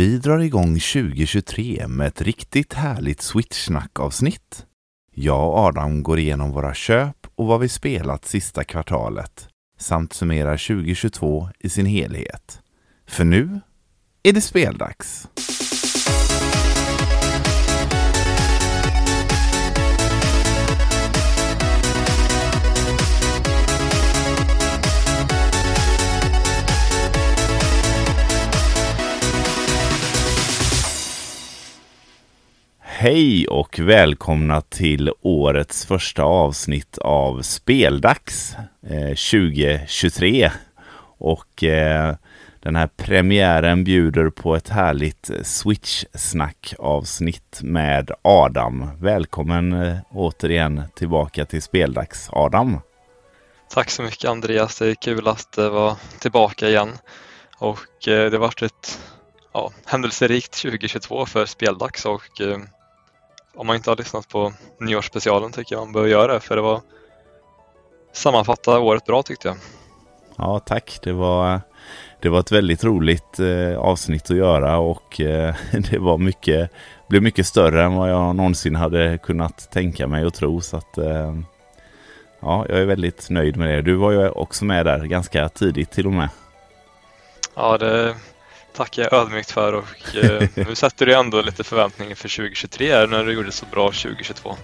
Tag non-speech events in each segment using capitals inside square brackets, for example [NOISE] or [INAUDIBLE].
Vi drar igång 2023 med ett riktigt härligt Switchsnack-avsnitt. Jag och Adam går igenom våra köp och vad vi spelat sista kvartalet samt summerar 2022 i sin helhet. För nu är det speldags! Hej och välkomna till årets första avsnitt av Speldags eh, 2023. Och eh, den här premiären bjuder på ett härligt Switch-snack avsnitt med Adam. Välkommen eh, återigen tillbaka till Speldags, Adam. Tack så mycket Andreas, det är kul att eh, vara tillbaka igen. Och eh, det har varit ett ja, händelserikt 2022 för Speldags och eh, om man inte har lyssnat på nyårsspecialen tycker jag man bör göra det för det var sammanfatta året bra tyckte jag. Ja, tack. Det var, det var ett väldigt roligt eh, avsnitt att göra och eh, [LAUGHS] det var mycket, blev mycket större än vad jag någonsin hade kunnat tänka mig och tro. Så att, eh, ja, jag är väldigt nöjd med det. Du var ju också med där ganska tidigt till och med. Ja, det tackar jag ödmjukt för och eh, nu sätter du ändå lite förväntningar för 2023 här när du gjorde så bra 2022.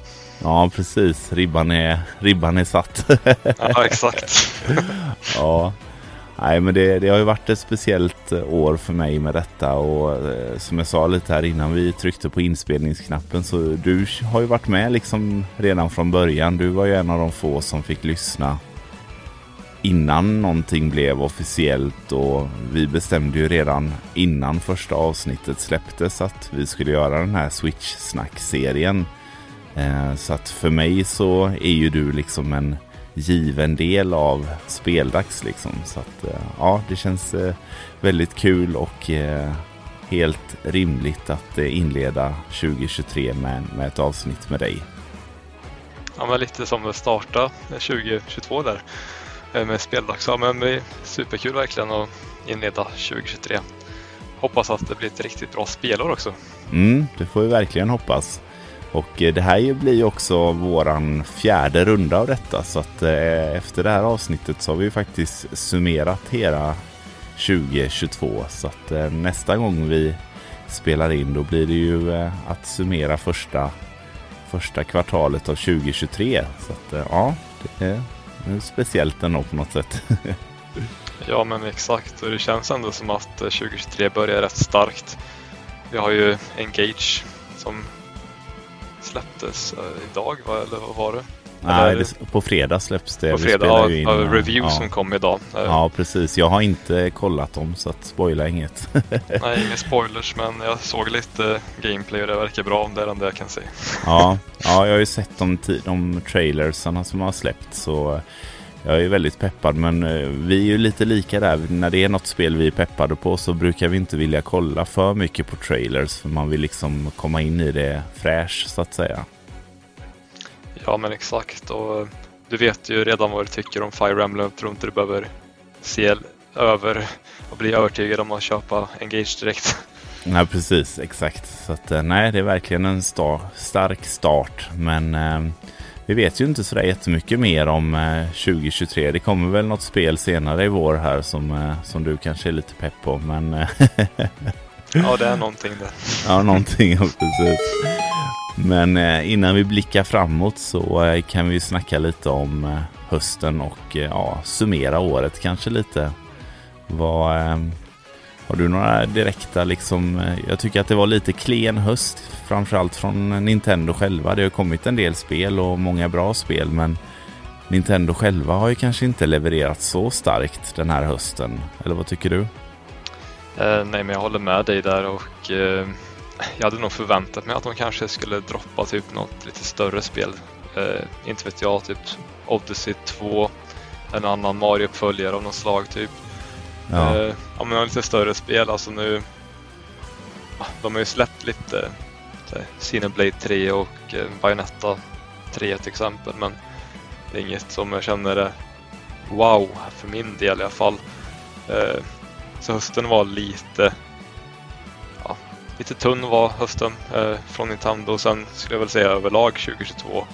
Ja, precis. Ribban är, ribban är satt. ja, exakt. [LAUGHS] ja. Nej, men det, det har ju varit ett speciellt år för mig med detta och eh, som jag sa lite här innan vi tryckte på inspelningsknappen så du har ju varit med liksom redan från början. Du var ju en av de få som fick lyssna innan någonting blev officiellt och vi bestämde ju redan innan första avsnittet släpptes att vi skulle göra den här Switch-snack-serien. Eh, så att för mig så är ju du liksom en given del av speldags liksom. Så att eh, ja, det känns eh, väldigt kul och helt rimligt att inleda 2023 med, med ett avsnitt med dig. Ja, men lite som att starta 2022 där. Eh, med speldags. Ja, men det är superkul verkligen att inleda 2023. Hoppas att det blir ett riktigt bra spelår också. Mm, det får vi verkligen hoppas. Och eh, det här blir ju också våran fjärde runda av detta. Så att eh, efter det här avsnittet så har vi faktiskt summerat hela 2022. Så att nästa gång vi spelar in då blir det ju att summera första, första kvartalet av 2023. Så att ja, det speciellt ändå på något sätt. [LAUGHS] ja men exakt och det känns ändå som att eh, 2023 börjar rätt starkt. Vi har ju Engage som släpptes eh, idag, eller vad var det? Nej, det, på fredag släpps det. På fredag, ja, in, review ja. som kom idag. Ja, precis. Jag har inte kollat dem så att spoila inget. [LAUGHS] Nej, inga spoilers, men jag såg lite gameplay och det verkar bra om det är det jag kan säga. Ja, ja jag har ju sett de, de trailersarna som har släppts så jag är väldigt peppad men eh, vi är ju lite lika där. När det är något spel vi är peppade på så brukar vi inte vilja kolla för mycket på trailers för man vill liksom komma in i det fräsch så att säga. Ja men exakt och eh, du vet ju redan vad du tycker om Fire Emblem. Jag tror inte du behöver se över och bli övertygad om att köpa Engage direkt. [LAUGHS] Nej precis, exakt. Så att, eh, nej, det är verkligen en star stark start. Men eh, vi vet ju inte sådär jättemycket mer om eh, 2023. Det kommer väl något spel senare i vår här som, eh, som du kanske är lite pepp på. Men eh, [LAUGHS] ja, det är någonting det. ja, någonting. Precis. Men eh, innan vi blickar framåt så eh, kan vi snacka lite om eh, hösten och ja, summera året kanske lite. Vad, har du några direkta liksom, jag tycker att det var lite klen höst framförallt från Nintendo själva. Det har kommit en del spel och många bra spel men Nintendo själva har ju kanske inte levererat så starkt den här hösten. Eller vad tycker du? Eh, nej men jag håller med dig där och eh, jag hade nog förväntat mig att de kanske skulle droppa typ något lite större spel. Eh, inte vet jag, typ Odyssey 2, en annan Mario-uppföljare av något slag typ. Ja. Eh, ja men lite större spel, alltså nu... De har ju släppt lite Cineblade 3 och Bayonetta 3 till exempel men det är inget som jag känner är wow för min del i alla fall. Eh, så hösten var lite ja, lite tunn var hösten eh, från Nintendo. Sen skulle jag väl säga överlag 2022.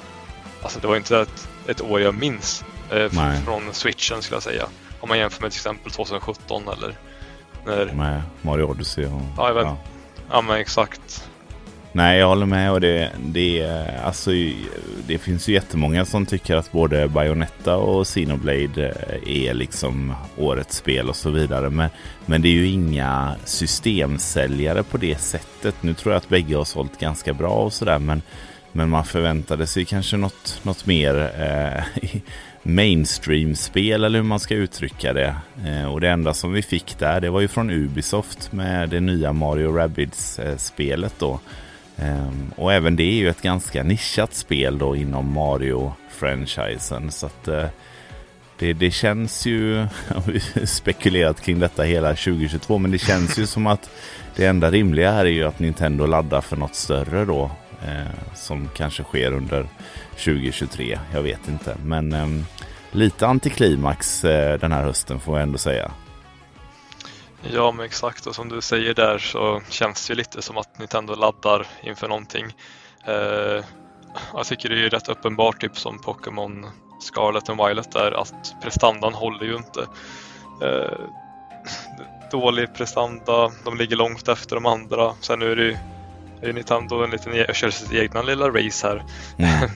Alltså det var inte ett, ett år jag minns eh, från switchen skulle jag säga. Om man jämför med till exempel 2017 eller när... Med Mario Odyssey och... Ja, jag vet. Ja. ja men exakt. Nej, jag håller med och det, det, alltså, det finns ju jättemånga som tycker att både Bayonetta och Xenoblade eh, är liksom årets spel och så vidare. Men, men det är ju inga systemsäljare på det sättet. Nu tror jag att bägge har sålt ganska bra och sådär men, men man förväntade sig kanske något, något mer eh, [LAUGHS] mainstream-spel eller hur man ska uttrycka det. Eh, och det enda som vi fick där det var ju från Ubisoft med det nya Mario Rabbids-spelet eh, då. Ehm, och även det är ju ett ganska nischat spel då inom Mario-franchisen. Så att eh, det, det, känns ju, [LAUGHS] vi har spekulerat kring detta hela 2022, men det känns ju som att det enda rimliga här är ju att Nintendo laddar för något större då. Eh, som kanske sker under 2023, jag vet inte. Men ehm, lite antiklimax eh, den här hösten får jag ändå säga. Ja, men exakt. Och som du säger där så känns det ju lite som att Nintendo laddar inför någonting. Eh, jag tycker det är rätt uppenbart, typ som Pokémon Scarlet and Violet där, att prestandan håller ju inte. Eh, dålig prestanda, de ligger långt efter de andra. Sen är det ju är Nintendo en liten, e- kör sitt egna lilla race här. Mm.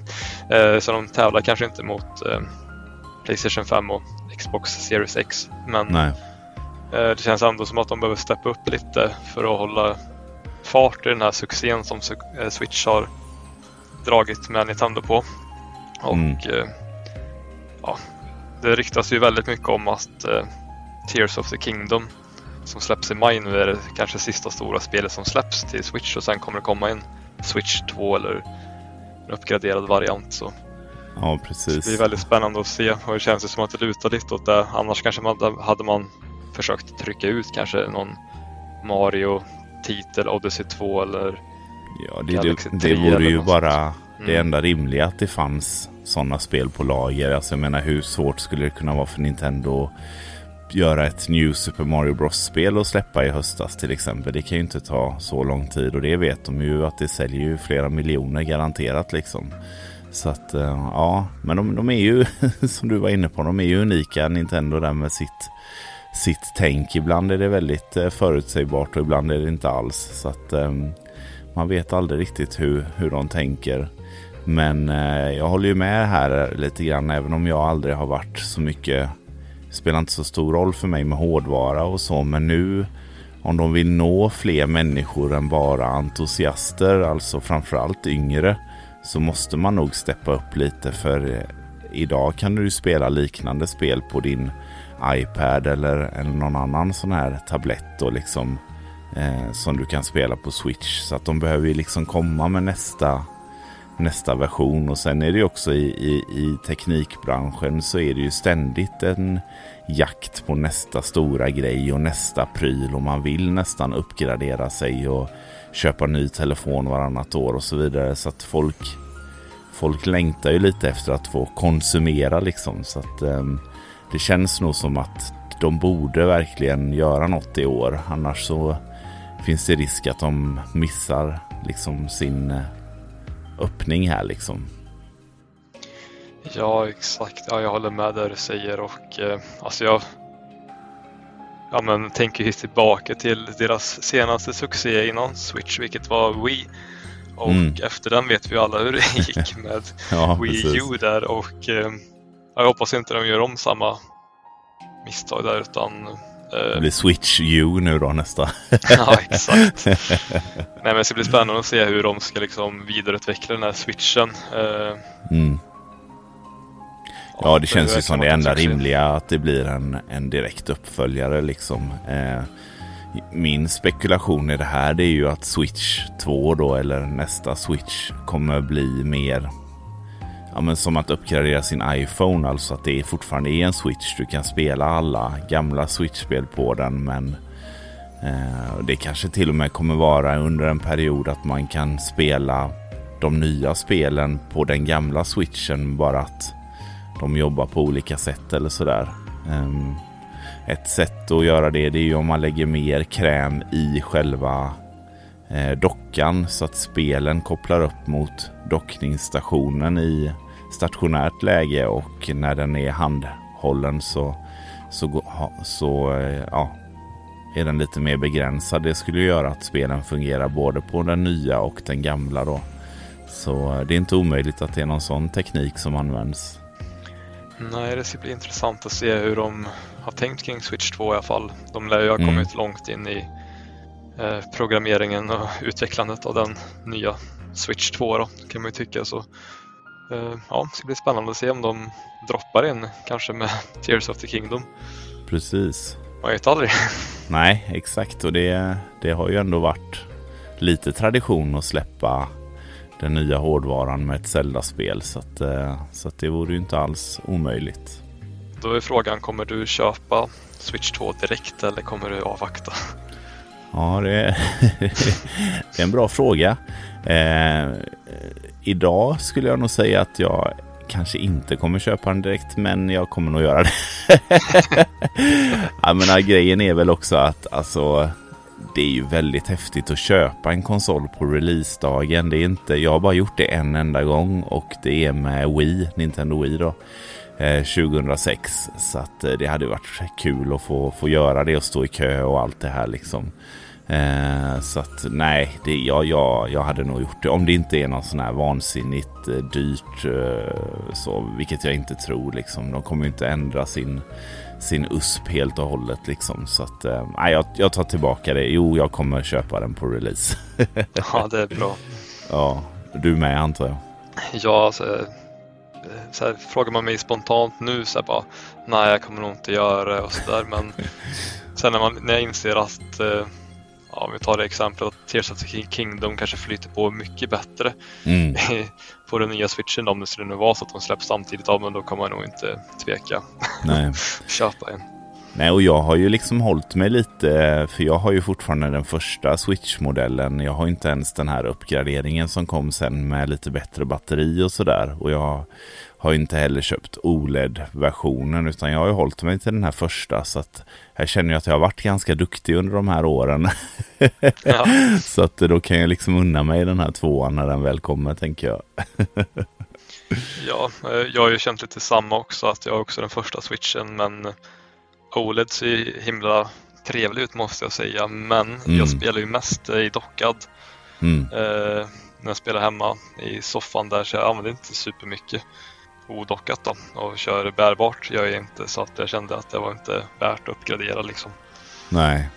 [LAUGHS] eh, så de tävlar kanske inte mot eh, Playstation 5 och Xbox Series X. Men Nej det känns ändå som att de behöver steppa upp lite för att hålla fart i den här succén som eh, Switch har dragit med Nintendo på. Och mm. Eh, ja, det ryktas ju väldigt mycket om att Tears of the Kingdom som släpps i maj nu är det kanske sista stora spelet som släpps till Switch och sen kommer det komma en Switch 2 eller en uppgraderad variant. Så. Ja, precis. Så det är väldigt spännande att se och det känns som att det lutar lite åt det. Annars kanske man hade man försökt trycka ut kanske någon Mario-titel, Odyssey 2 eller Ja, det, det, det vore ju bara mm. det enda rimliga att det fanns sådana spel på lager. Alltså jag menar hur svårt skulle det kunna vara för Nintendo att göra ett New Super Mario Bros-spel och släppa i höstas till exempel. Det kan ju inte ta så lång tid och det vet de ju att det säljer ju flera miljoner garanterat liksom. Så att eh, ja, men de, de är ju [LAUGHS] som du var inne på, de är ju unika Nintendo där med sitt sitt tänk. Ibland är det väldigt eh, förutsägbart och ibland är det inte alls. Så att ehm, man vet aldrig riktigt hur, hur de tänker. Men eh, jag håller ju med här lite grann även om jag aldrig har varit så mycket. Det spelar inte så stor roll för mig med hårdvara och så men nu om de vill nå fler människor än bara entusiaster, alltså framförallt yngre, så måste man nog steppa upp lite för eh, idag kan du spela liknande spel på din iPad eller, eller någon annan sån här tablett då liksom eh, som du kan spela på Switch. Så att de behöver ju liksom komma med nästa, nästa version. Och sen är det ju också i, i, i teknikbranschen så är det ju ständigt en jakt på nästa stora grej och nästa pryl. Och man vill nästan uppgradera sig och köpa ny telefon varannat år och så vidare. Så att folk folk längtar ju lite efter att få konsumera liksom. Så att eh, det känns nog som att de borde verkligen göra något i år. Annars så finns det risk att de missar liksom sin eh, öppning här liksom. Ja, exakt. Ja, jag håller med där du säger och eh, alltså jag ja, men, tänker ju tillbaka till deras senaste succé innan Switch, vilket var Wii. Och mm. efter den vet vi alla hur det gick [LAUGHS] med ja, Wii. U där och eh, jag hoppas inte de gör om samma misstag där utan eh, det blir Switch U nu då nästa. [LAUGHS] ja, exakt. Nej, men det ska bli spännande att se hur de ska liksom vidareutveckla den här switchen. Eh, mm. Ja, det känns ju som det enda rimliga att det blir en, en direkt uppföljare liksom. Eh, min spekulation i det här det är ju att Switch 2 då eller nästa Switch kommer bli mer ja, men som att uppgradera sin iPhone, alltså att det fortfarande är en Switch. Du kan spela alla gamla Switch-spel på den, men eh, det kanske till och med kommer vara under en period att man kan spela de nya spelen på den gamla Switchen, bara att de jobbar på olika sätt eller sådär. Eh, ett sätt att göra det, det är ju om man lägger mer kräm i själva eh, dockan så att spelen kopplar upp mot dockningsstationen i stationärt läge och när den är handhållen så, så, så eh, ja, är den lite mer begränsad. Det skulle göra att spelen fungerar både på den nya och den gamla då. Så eh, det är inte omöjligt att det är någon sån teknik som används. Nej, det ska bli intressant att se hur de har tänkt kring Switch 2 i alla fall. De lär ju ha mm. kommit långt in i eh, programmeringen och utvecklandet av den nya Switch 2 då, kan man ju tycka. Så ja, det ska bli spännande att se om de droppar in kanske med [LAUGHS] Tears of the Kingdom. Precis. Man vet aldrig. [LAUGHS] Nej, exakt och det, det har ju ändå varit lite tradition att släppa den nya hårdvaran med ett Zelda-spel så, att, eh, så att det vore ju inte alls omöjligt. Då är frågan, kommer du köpa Switch 2 direkt eller kommer du avvakta? Ja, det är, [LAUGHS] det är en bra fråga. Eh, idag skulle jag nog säga att jag kanske inte kommer köpa den direkt, men jag kommer nog göra det. [LAUGHS] jag menar, äh, grejen är väl också att alltså, det är ju väldigt häftigt att köpa en konsol på releasedagen. Det är inte, jag har bara gjort det en enda gång och det är med Wii, Nintendo Wii då. Eh, 2006 så att eh, det hade varit kul att få, få göra det och stå i kö och allt det här liksom. Eh, så att nej, det, ja, ja, jag hade nog gjort det. Om det inte är något sån här vansinnigt eh, dyrt, eh, så, vilket jag inte tror. Liksom. De kommer ju inte ändra sin, sin USP helt och hållet. Liksom. Så att, eh, nej, jag, jag tar tillbaka det. Jo, jag kommer köpa den på release. [LAUGHS] ja, det är bra. Ja, du med antar jag. Ja, alltså, eh, så här, frågar man mig spontant nu så här bara, nej jag kommer nog inte göra det och sådär. Men [LAUGHS] sen när, man, när jag inser att eh, ja, om vi tar det exemplet att Tears of the Kingdom kanske flyter på mycket bättre mm. [LAUGHS] på den nya switchen om det skulle nu vara så att de släpps samtidigt. Ja, men då kommer man nog inte tveka. Nej. [LAUGHS] Köpa en. Nej, och jag har ju liksom hållit mig lite, för jag har ju fortfarande den första Switch-modellen. Jag har inte ens den här uppgraderingen som kom sen med lite bättre batteri och sådär. Och jag har inte heller köpt OLED-versionen utan jag har ju hållit mig till den här första. Så att jag känner ju att jag har varit ganska duktig under de här åren. Ja. [LAUGHS] så att då kan jag liksom unna mig den här tvåan när den väl kommer tänker jag. [LAUGHS] ja, eh, jag har ju känt lite samma också att jag har också den första switchen men OLED ser himla trevlig ut måste jag säga. Men mm. jag spelar ju mest i dockad. Mm. Eh, när jag spelar hemma i soffan där så jag använder inte supermycket odockat då och kör bärbart gör jag inte så att jag kände att det var inte värt att uppgradera liksom. Nej.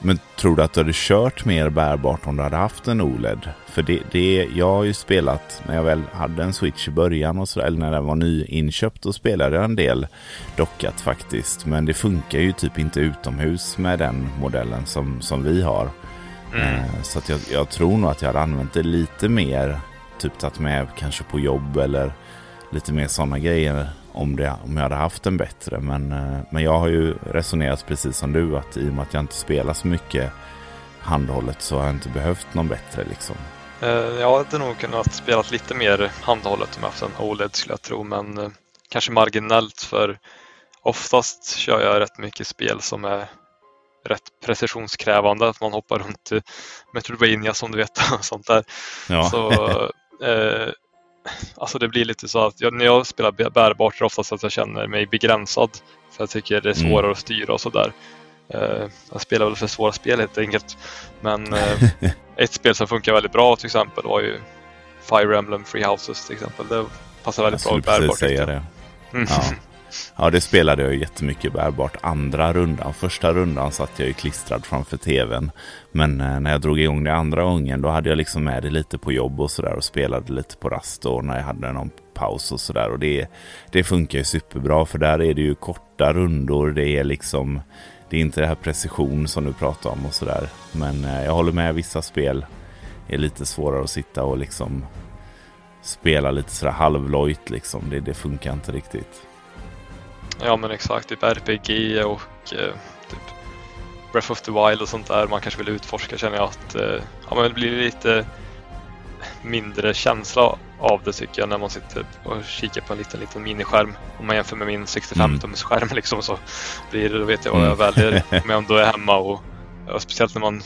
Men tror du att du hade kört mer bärbart om du hade haft en OLED? För det, det jag har ju spelat när jag väl hade en Switch i början och så, eller när den var nyinköpt, då spelade jag en del dockat faktiskt. Men det funkar ju typ inte utomhus med den modellen som, som vi har. Mm. Eh, så att jag, jag, tror nog att jag hade använt det lite mer, typ tagit med kanske på jobb eller lite mer sådana grejer om, det, om jag hade haft en bättre. Men, eh, men jag har ju resonerat precis som du att i och med att jag inte spelar så mycket handhållet så har jag inte behövt någon bättre liksom. Eh, jag hade nog kunnat spela lite mer handhållet om jag haft en OLED skulle jag tro men eh, kanske marginellt för oftast kör jag rätt mycket spel som är rätt precisionskrävande, att man hoppar runt Metroidvania som du vet [LAUGHS] och sånt där. Ja. Så [LAUGHS] eh, [LAUGHS] alltså det blir lite så att jag, när jag spelar bärbart är det oftast att jag känner mig begränsad. För jag tycker det är mm. svårare mm. att styra och sådär. Uh, jag spelar väl för svåra spel helt enkelt. Men uh, [LAUGHS] ett spel som funkar väldigt bra till exempel var ju Fire Emblem Free Houses till exempel. Det passar väldigt bra bärbart. Säga det. Mm. Ja. [LAUGHS] Ja, det spelade jag jättemycket bärbart. Andra rundan, första rundan satt jag ju klistrad framför tvn. Men eh, när jag drog igång det andra gången, då hade jag liksom med det lite på jobb och sådär och spelade lite på rast och när jag hade någon paus och sådär. Och det, det funkar ju superbra för där är det ju korta rundor. Det är liksom, det är inte det här precision som du pratar om och sådär. Men eh, jag håller med, vissa spel är lite svårare att sitta och liksom spela lite sådär halvlojt liksom. Det, det funkar inte riktigt. Ja men exakt, typ RPG och eh, typ Breath of the Wild och sånt där man kanske vill utforska känner jag att eh, ja, men det blir lite mindre känsla av det tycker jag när man sitter och kikar på en liten, liten miniskärm. Om man jämför med min 65-tums mm. liksom så blir det, då vet jag vad jag mm. väljer [LAUGHS] om jag ändå är hemma och, och speciellt när man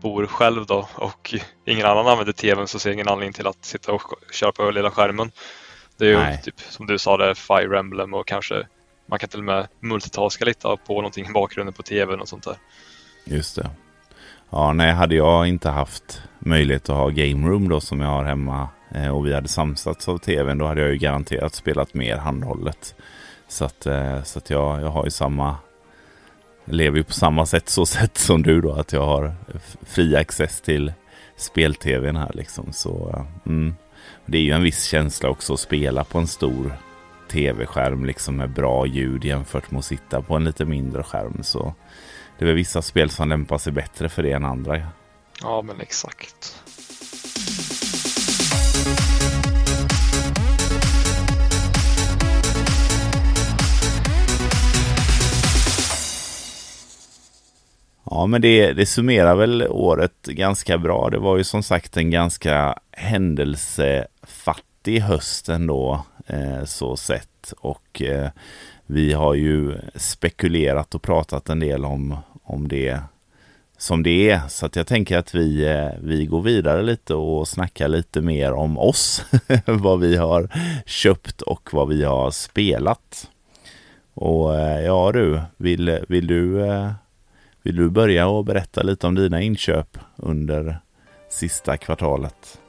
bor själv då och ingen annan använder tvn så ser jag ingen anledning till att sitta och köra på lilla skärmen. Det är ju Nej. typ som du sa, det Fire Emblem och kanske man kan till och med multitaska lite på någonting i bakgrunden på tvn och sånt där. Just det. Ja, nej, hade jag inte haft möjlighet att ha game room då som jag har hemma eh, och vi hade samsats av tvn, då hade jag ju garanterat spelat mer handhållet. Så att, eh, så att jag, jag har ju samma, lever ju på samma sätt så sätt som du då, att jag har fri access till spel-tvn här liksom. Så eh, mm. det är ju en viss känsla också att spela på en stor tv-skärm liksom med bra ljud jämfört med att sitta på en lite mindre skärm. Så det är väl vissa spel som lämpar sig bättre för det än andra. Ja, men exakt. Ja, men det, det summerar väl året ganska bra. Det var ju som sagt en ganska händelsefattig höst ändå, Eh, så sett. Och eh, vi har ju spekulerat och pratat en del om, om det som det är. Så att jag tänker att vi, eh, vi går vidare lite och snackar lite mer om oss. [LAUGHS] vad vi har köpt och vad vi har spelat. Och ja du, vill, vill du vill du börja och berätta lite om dina inköp under sista kvartalet?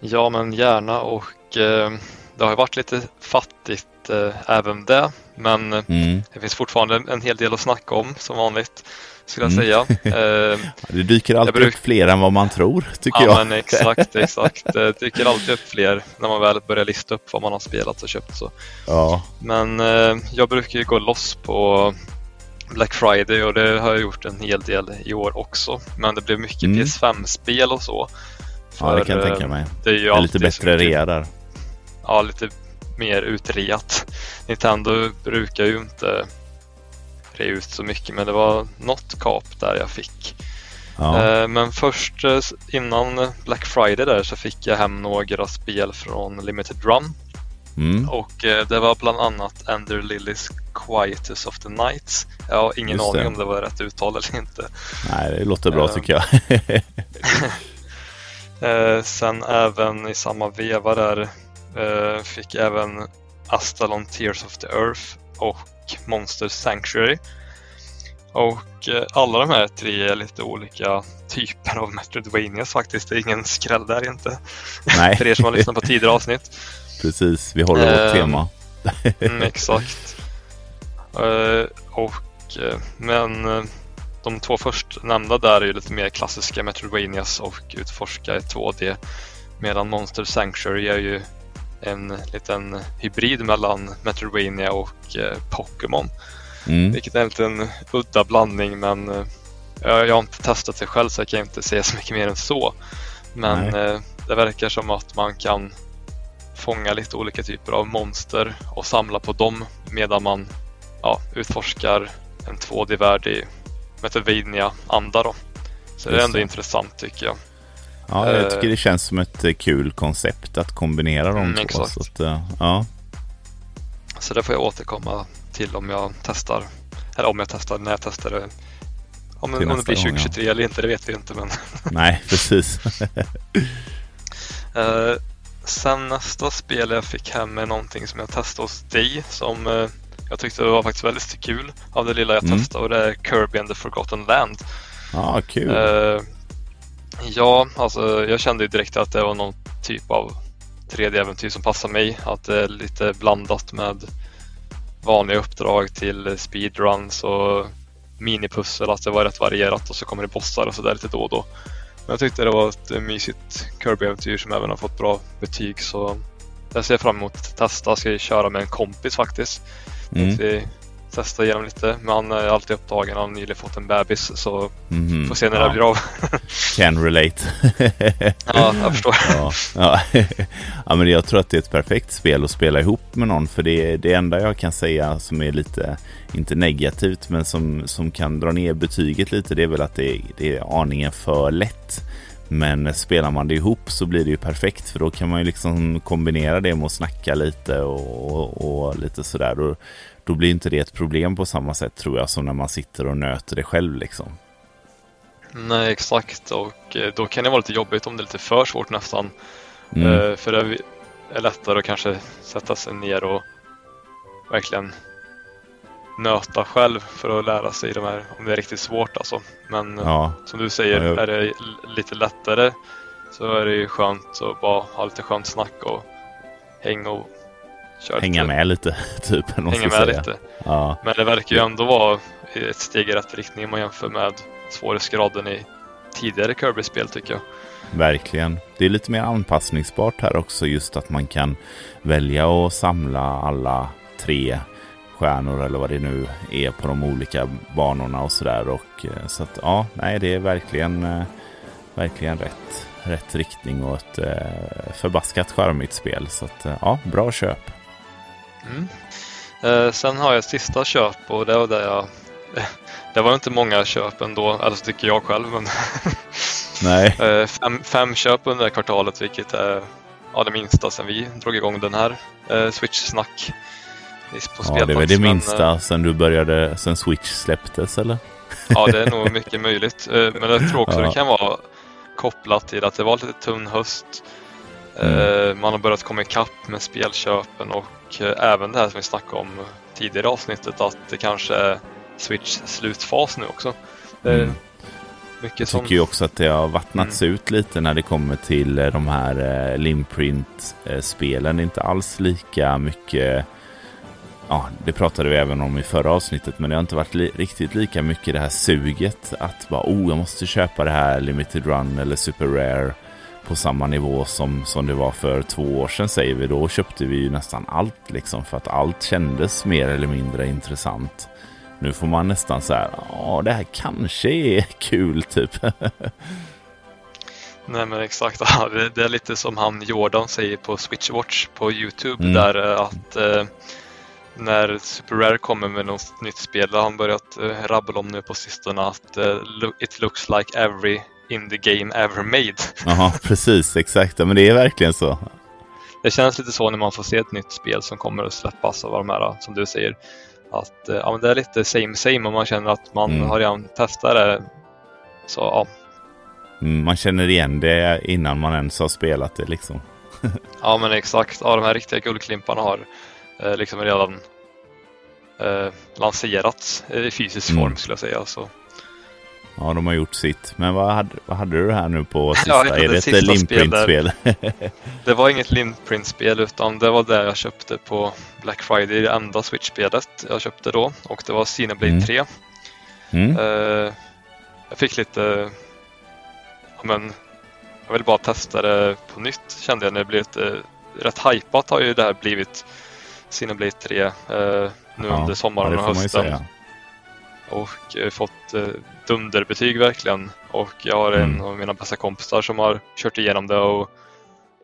Ja, men gärna och eh, det har varit lite fattigt eh, även det. Men mm. det finns fortfarande en hel del att snacka om som vanligt skulle jag mm. säga. [LAUGHS] Eh, det dyker alltid bruk... upp fler än vad man tror, tycker ja, jag. Ja, men exakt, exakt. Det dyker alltid upp fler när man väl börjar lista upp vad man har spelat och köpt. Så. Ja. Men eh, jag brukar ju gå loss på Black Friday och det har jag gjort en hel del i år också. Men det blev mycket mm. PS5-spel och så. För, ja, det kan jag tänka mig. Det är ju det är lite bättre rea där. Ja, lite mer utreat. Nintendo brukar ju inte rea ut så mycket men det var något kap där jag fick. Ja. Eh, men först eh, innan Black Friday där så fick jag hem några spel från Limited Run. Mm. Och eh, det var bland annat Ender Lillys Quietus of the Nights. Jag har ingen Just aning det. om det var rätt uttal eller inte. Nej, det låter bra tycker jag. [LAUGHS] sen även i samma veva där fick jag även Astalon Tears of the Earth och Monster Sanctuary. Och alla de här tre är lite olika typer av Metroidvanias faktiskt. Det är ingen skräll där inte. [LAUGHS] Nej. För er som har lyssnat på tidigare avsnitt. Precis, vi håller vårt ehm, tema. mm, exakt. Uh, och, uh, men de två först nämnda där är ju lite mer klassiska Metroidvanias och utforska i 2D. Medan Monster Sanctuary är ju en liten hybrid mellan Metroidvania och Pokémon. Mm. Vilket är en liten udda blandning men jag, jag har inte testat det själv så jag kan inte säga så mycket mer än så. Men det verkar som att man kan fånga lite olika typer av monster och samla på dem medan man ja, utforskar en 2D-värld i Metroidvania-anda. Så det är ändå intressant tycker jag. Ja, jag tycker det känns som ett eh, kul koncept att kombinera de mm, två. Exakt. Så, att, eh, ja. så det får jag återkomma till om jag testar. Eller om jag testar, när jag testar det. Om, om det blir 2023 gång, ja. eller inte, det vet vi inte. Men [LAUGHS] [LAUGHS] Nej, precis. uh, Sen nästa spel jag fick hem är någonting som jag testade hos dig som eh, jag tyckte var faktiskt väldigt kul av det lilla jag mm. testade och det är Kirby and the Forgotten Land. Ja, ah, kul. Eh, ja, alltså jag kände ju direkt att det var någon typ av 3D-äventyr som passar mig. Att det är lite blandat med vanliga uppdrag till speedruns och minipussel, att det var rätt varierat och så kommer det bossar och sådär lite då och då. Men jag tyckte det var ett mysigt Kirby-äventyr som även har fått bra betyg så jag ser fram emot att testa. Jag ska köra med en kompis faktiskt. Mm. Vi testa igenom lite. Men han är alltid upptagen. Han har nyligen fått en bebis så mm. får se när ja. det blir av. [LAUGHS] Can relate. ja, jag förstår. [LAUGHS] ja, ja. [LAUGHS] ja, men jag tror att det är ett perfekt spel att spela ihop med någon. För det, det enda jag kan säga som är lite, inte negativt, men som, som kan dra ner betyget lite, det är väl att det, det är aningen för lätt. Men spelar man det ihop så blir det ju perfekt för då kan man ju liksom kombinera det med att snacka lite och, och, och lite sådär. Då, då blir inte det ett problem på samma sätt tror jag som när man sitter och nöter det själv liksom. Nej, exakt. Och eh, då kan det vara lite jobbigt om det är lite för svårt nästan. Mm. Eh, För det är lättare att kanske sätta sig ner och verkligen nöta själv för att lära sig de här, om det är riktigt svårt alltså. Men eh, Ja, som du säger, Ja, jag- är det lite lättare så är det ju skönt att bara ha lite skönt snack och hänga och köra hänga med lite, [LAUGHS] typ. hänga med säga. lite. Ja, Men det verkar ju ändå vara ett steg i rätt riktning om man jämför med svårighetsgraden i tidigare Kirby-spel tycker jag. verkligen. Det är lite mer anpassningsbart här också, just att man kan välja att samla alla tre stjärnor eller vad det nu är på de olika banorna och sådär. Och eh, så att ja, nej, det är verkligen, eh, verkligen rätt, rätt riktning och ett eh, förbaskat charmigt spel. Så att ja, bra köp. Mm. Eh, sen har jag ett sista köp och det var där jag [LAUGHS] det var inte många köp ändå, eller så tycker jag själv. Men [LAUGHS] Nej, Eh, fem, fem köp under det här kvartalet vilket är ja, det minsta sedan vi drog igång den här eh, Switch-snack. På ja, det är väl det men, minsta eh, sen du började, sen Switch släpptes eller? Ja, det är nog [LAUGHS] mycket möjligt. Eh, Men jag tror också Ja. det kan vara kopplat till att det var lite tunn höst. Mm. Eh, Man har börjat komma ikapp med spelköpen och eh, även det här som vi snackade om tidigare avsnittet att det kanske är Switch slutfas nu också. Mm. Jag tycker ju också att det har vattnats ut lite när det kommer till eh, de här Limprint-spelen. Det är inte alls lika mycket... Ja, det pratade vi även om i förra avsnittet, men det har inte varit li- riktigt lika mycket det här suget att bara oh, jag måste köpa det här Limited Run eller Super Rare på samma nivå som, som det var för två år sedan säger vi. Då köpte vi ju nästan allt liksom för att allt kändes mer eller mindre intressant. Nu får man nästan så här, ja det här kanske är [LAUGHS] kul typ. [LAUGHS] Nej men exakt, [LAUGHS] det, är lite som han Jordan säger på Switchwatch på Youtube Mm. där eh, att eh, när Super Rare kommer med något nytt spel, det har han börjat eh, rabbla om nu på sistone att eh, it looks like every indie game ever made. [LAUGHS] Jaha, precis, exakt. Ja, Men det är verkligen så. Det känns lite så när man får se ett nytt spel som kommer att släppas av de här, som du säger. Att eh, ja, det är lite same same och man känner att man Mm. har redan testat det. Så ja, Mm, Man känner igen det innan man ens har spelat det liksom. Ja men exakt, ja, de här riktiga guldklimparna har eh, liksom redan eh, lanserats i fysisk Mm. form skulle jag säga. Så. Ja, de har gjort sitt. Men vad hade, vad hade du här nu på [LAUGHS] sista? Ja, är det ett Limprint-spel? [LAUGHS] Det var inget Lindprint-spel utan det var det jag köpte på Black Friday, det enda Switch-spelet jag köpte då och det var Xenoblade Mm. 3. mm. Eh, jag fick lite, ja, men jag vill bara testa det på nytt kände jag när det blev lite, rätt hypat har ju det här blivit Xenoblade 3 eh, nu Ja, under sommaren och hösten. Och eh, fått eh, dunderbetyg verkligen. Och jag har en Mm. av mina bästa kompisar som har kört igenom det och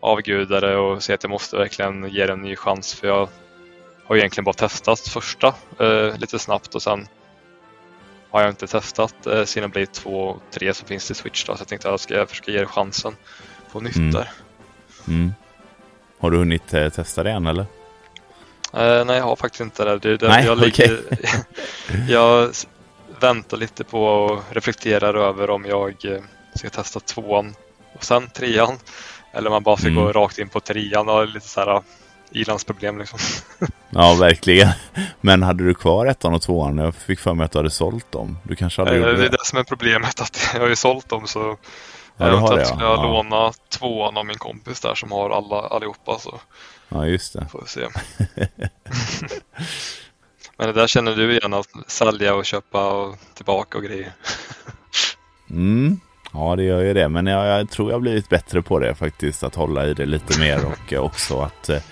avgudar det och säger att jag måste verkligen ge det en ny chans för jag har egentligen bara testat första eh, lite snabbt och sen har jag inte testat eh, Xenoblade 2 och 3 som finns till Switch då, så jag tänkte att jag ska försöka ge det chansen på nytt Mm. där. Mm. Har du hunnit eh, testa det än eller? Eh, nej, jag har faktiskt inte det. det, det Nej, jag, ligger, [LAUGHS] jag väntar lite på och reflekterar över om jag eh, ska testa tvåan och sen trean. Eller om man bara ska Mm. gå rakt in på trean. Det är lite så här ilandsproblem liksom. [LAUGHS] Ja, verkligen. Men hade du kvar ettan och tvåan? Jag fick för mig att du hade sålt dem. Du kanske hade Eh, gjort det är det? det som är problemet. att Jag har ju sålt dem så Ja, du har det, skulle ja. jag Ja. låna tvåan av min kompis där som har alla, allihopa. Så Ja, just det. får vi se. [LAUGHS] [LAUGHS] Men det där känner du igen att sälja och köpa och tillbaka och grejer. Mm. Ja, det gör ju det. Men jag, jag tror jag har blivit bättre på det faktiskt. Att hålla i det lite mer och eh, också att eh,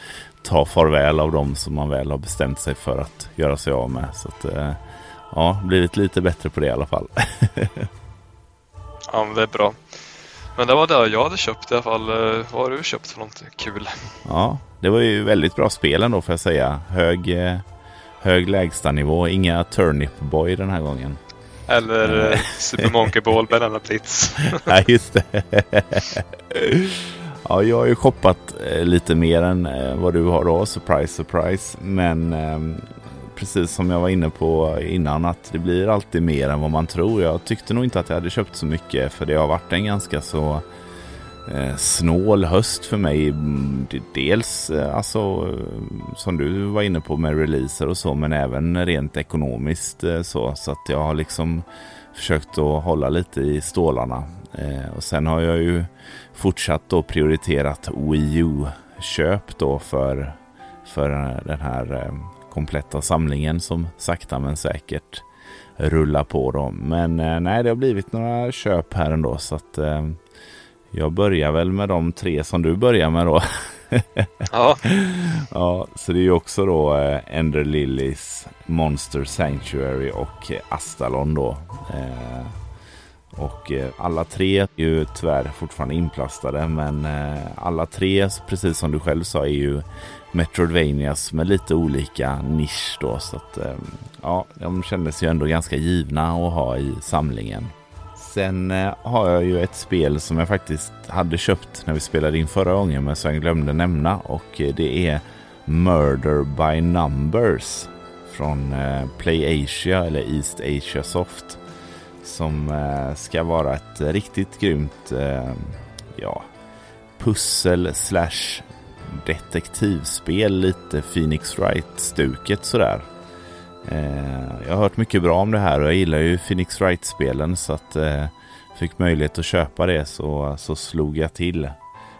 ta farväl av dem som man väl har bestämt sig för att göra sig av med. Så att, eh, ja, blivit lite bättre på det i alla fall. [LAUGHS] Ja, men det är bra. Men det var det jag hade köpt i alla fall. Eh, Vad har du köpt för något kul? Ja, det var ju väldigt bra spel ändå får jag säga. Hög, eh, hög lägstanivå, inga Turnip Boy den här gången. Eller eh, Super Monkey Ball [LAUGHS] Banana Blitz. Nej, [LAUGHS] just det. [LAUGHS] ja, jag har ju shoppat eh, lite mer än eh, vad du har då. Surprise, surprise. Men eh, precis som jag var inne på innan att det blir alltid mer än vad man tror. Jag tyckte nog inte att jag hade köpt så mycket för det har varit en ganska så Eh, snål höst för mig. Dels eh, alltså eh, som du var inne på med releaser och så men även rent ekonomiskt så. Så att jag har liksom försökt att hålla lite i stålarna. Och sen har jag ju fortsatt då prioriterat Wii U-köp då för, för den här kompletta samlingen som sakta men säkert rullar på då. Men nej, det har blivit några köp här ändå så att eh, jag börjar väl med de tre som du börjar med då. ja. [LAUGHS] ja, så det är ju också då eh, Ender Lilies, Monster Sanctuary och Astalon då. Eh, och eh, alla tre är ju tyvärr fortfarande inplastade men alla tre, precis som du själv sa, är ju Metroidvanias med lite olika nisch då. Så att ja, de kändes ju ändå ganska givna att ha i samlingen. Sen eh, har jag ju ett spel som jag faktiskt hade köpt när vi spelade in förra gången men som jag glömde nämna och eh, det är Murder by Numbers från eh, PlayAsia eller East Asia Soft som ska vara ett riktigt grymt ja, pussel slash detektivspel. Lite Phoenix Wright-stuket sådär. Eh, jag har hört mycket bra om det här och jag gillar ju Phoenix Wright-spelen så att fick möjlighet att köpa det så, så slog jag till.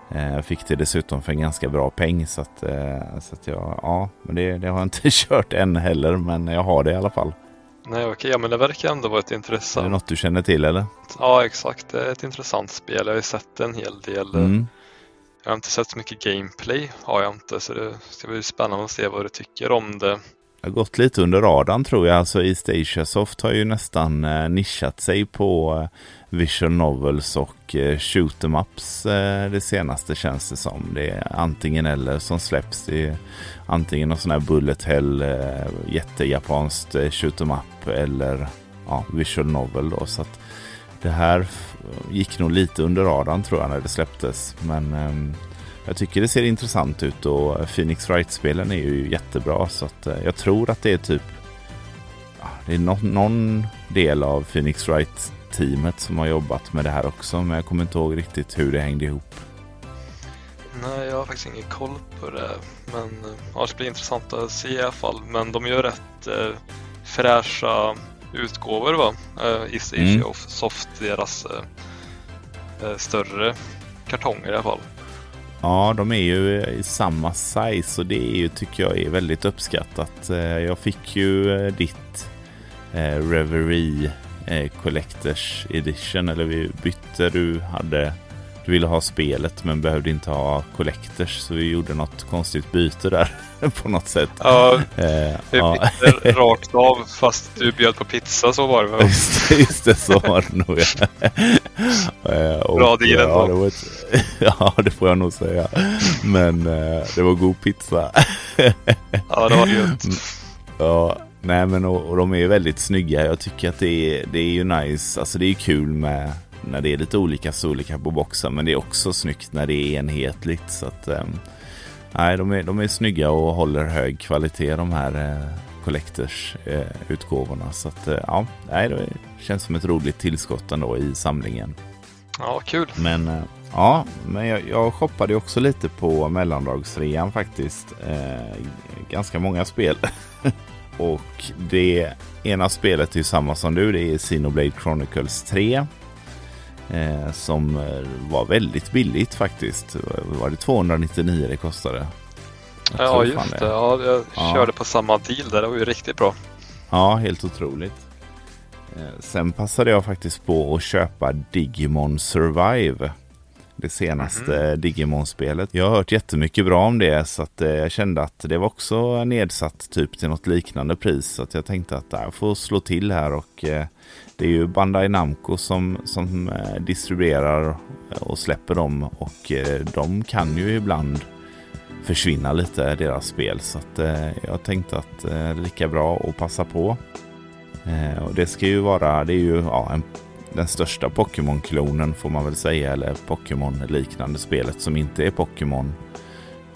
Jag fick det dessutom för en ganska bra peng så att, så att jag, ja, men det, det har jag inte [LAUGHS] kört än heller men jag har det i alla fall. Nej okej, ja men det verkar ändå vara ett intressant. Är det något du känner till eller? Ja exakt, det är ett intressant spel. Jag har ju sett en hel del. Mm. Jag har inte sett så mycket gameplay, har jag inte, så det ska bli spännande att se vad du tycker om det. Det har gått lite under radarn tror jag. Alltså East Asia Soft har ju nästan eh, nischat sig på eh, visual novels och eh, shoot em ups eh, det senaste känns det som. Det är antingen eller som släpps. Det är antingen någon sån här bullet hell eh, jättejapanskt eh, shoot em up eller ja, visual novel då. Så att det här gick nog lite under radarn tror jag när det släpptes. Men eh, jag tycker det ser intressant ut och Phoenix Wright-spelen är ju jättebra så att eh, jag tror att det är typ det är någon del av Phoenix Wright teamet som har jobbat med det här också men jag kommer inte ihåg riktigt hur det hängde ihop. Nej, jag har faktiskt ingen koll på det. Men ja, det blir intressant att se i alla fall. Men de gör rätt eh, fräscha utgåvor va? Eh, East Asia mm. Soft, deras eh, eh, större kartonger i alla fall. Ja, de är ju eh, i samma size och det är ju, tycker jag är väldigt uppskattat. Eh, jag fick ju eh, ditt Reverie Collectors Edition, eller vi bytte, du hade du ville ha spelet men behövde inte ha Collectors så vi gjorde något konstigt byte där [LAUGHS] på något sätt. Ja, eh, ja. rakt av fast du bjöd på pizza så var det väl? Just, just det, så var det nog. [LAUGHS] Eh, och, Bra deal ändå. Ja det, ett, [LAUGHS] ja, det får jag nog säga. Men eh, det var god pizza. ja, det var gött. Ja, nej men och, och de är väldigt snygga. Jag tycker att det är, det är ju nice. Alltså det är kul med när det är lite olika storlekar på boxen. Men det är också snyggt när det är enhetligt. Så att, um, nej, de är, de är snygga och håller hög kvalitet de här uh, Collectors uh, utgåvorna. Så att, uh, ja, nej, det känns som ett roligt tillskott ändå i samlingen. Ja, kul. Men ja, men jag, jag shoppade också lite på mellandagsrean faktiskt. ganska många spel. [LAUGHS] och det ena spelet är samma som du. Det är Xenoblade Chronicles 3. Eh, som eh, var väldigt billigt faktiskt. Var det 299 det kostade? Jag ja just det. det. Ja, jag ja. körde på samma deal där. Det var ju riktigt bra. Ja, helt otroligt. Eh, sen passade jag faktiskt på att köpa Digimon Survive. Det senaste mm. Digimon-spelet. Jag har hört jättemycket bra om det så att eh, jag kände att det var också nedsatt typ till något liknande pris. Så att jag tänkte att jag får slå till här och eh, det är ju Bandai Namco som, som eh, distribuerar och släpper dem och eh, de kan ju ibland försvinna lite deras spel så att eh, jag tänkte att det är lika bra att passa på. Och det ska ju vara, det är ju ja, en, den största Pokémon-klonen får man väl säga eller Pokémon-liknande spelet som inte är Pokémon.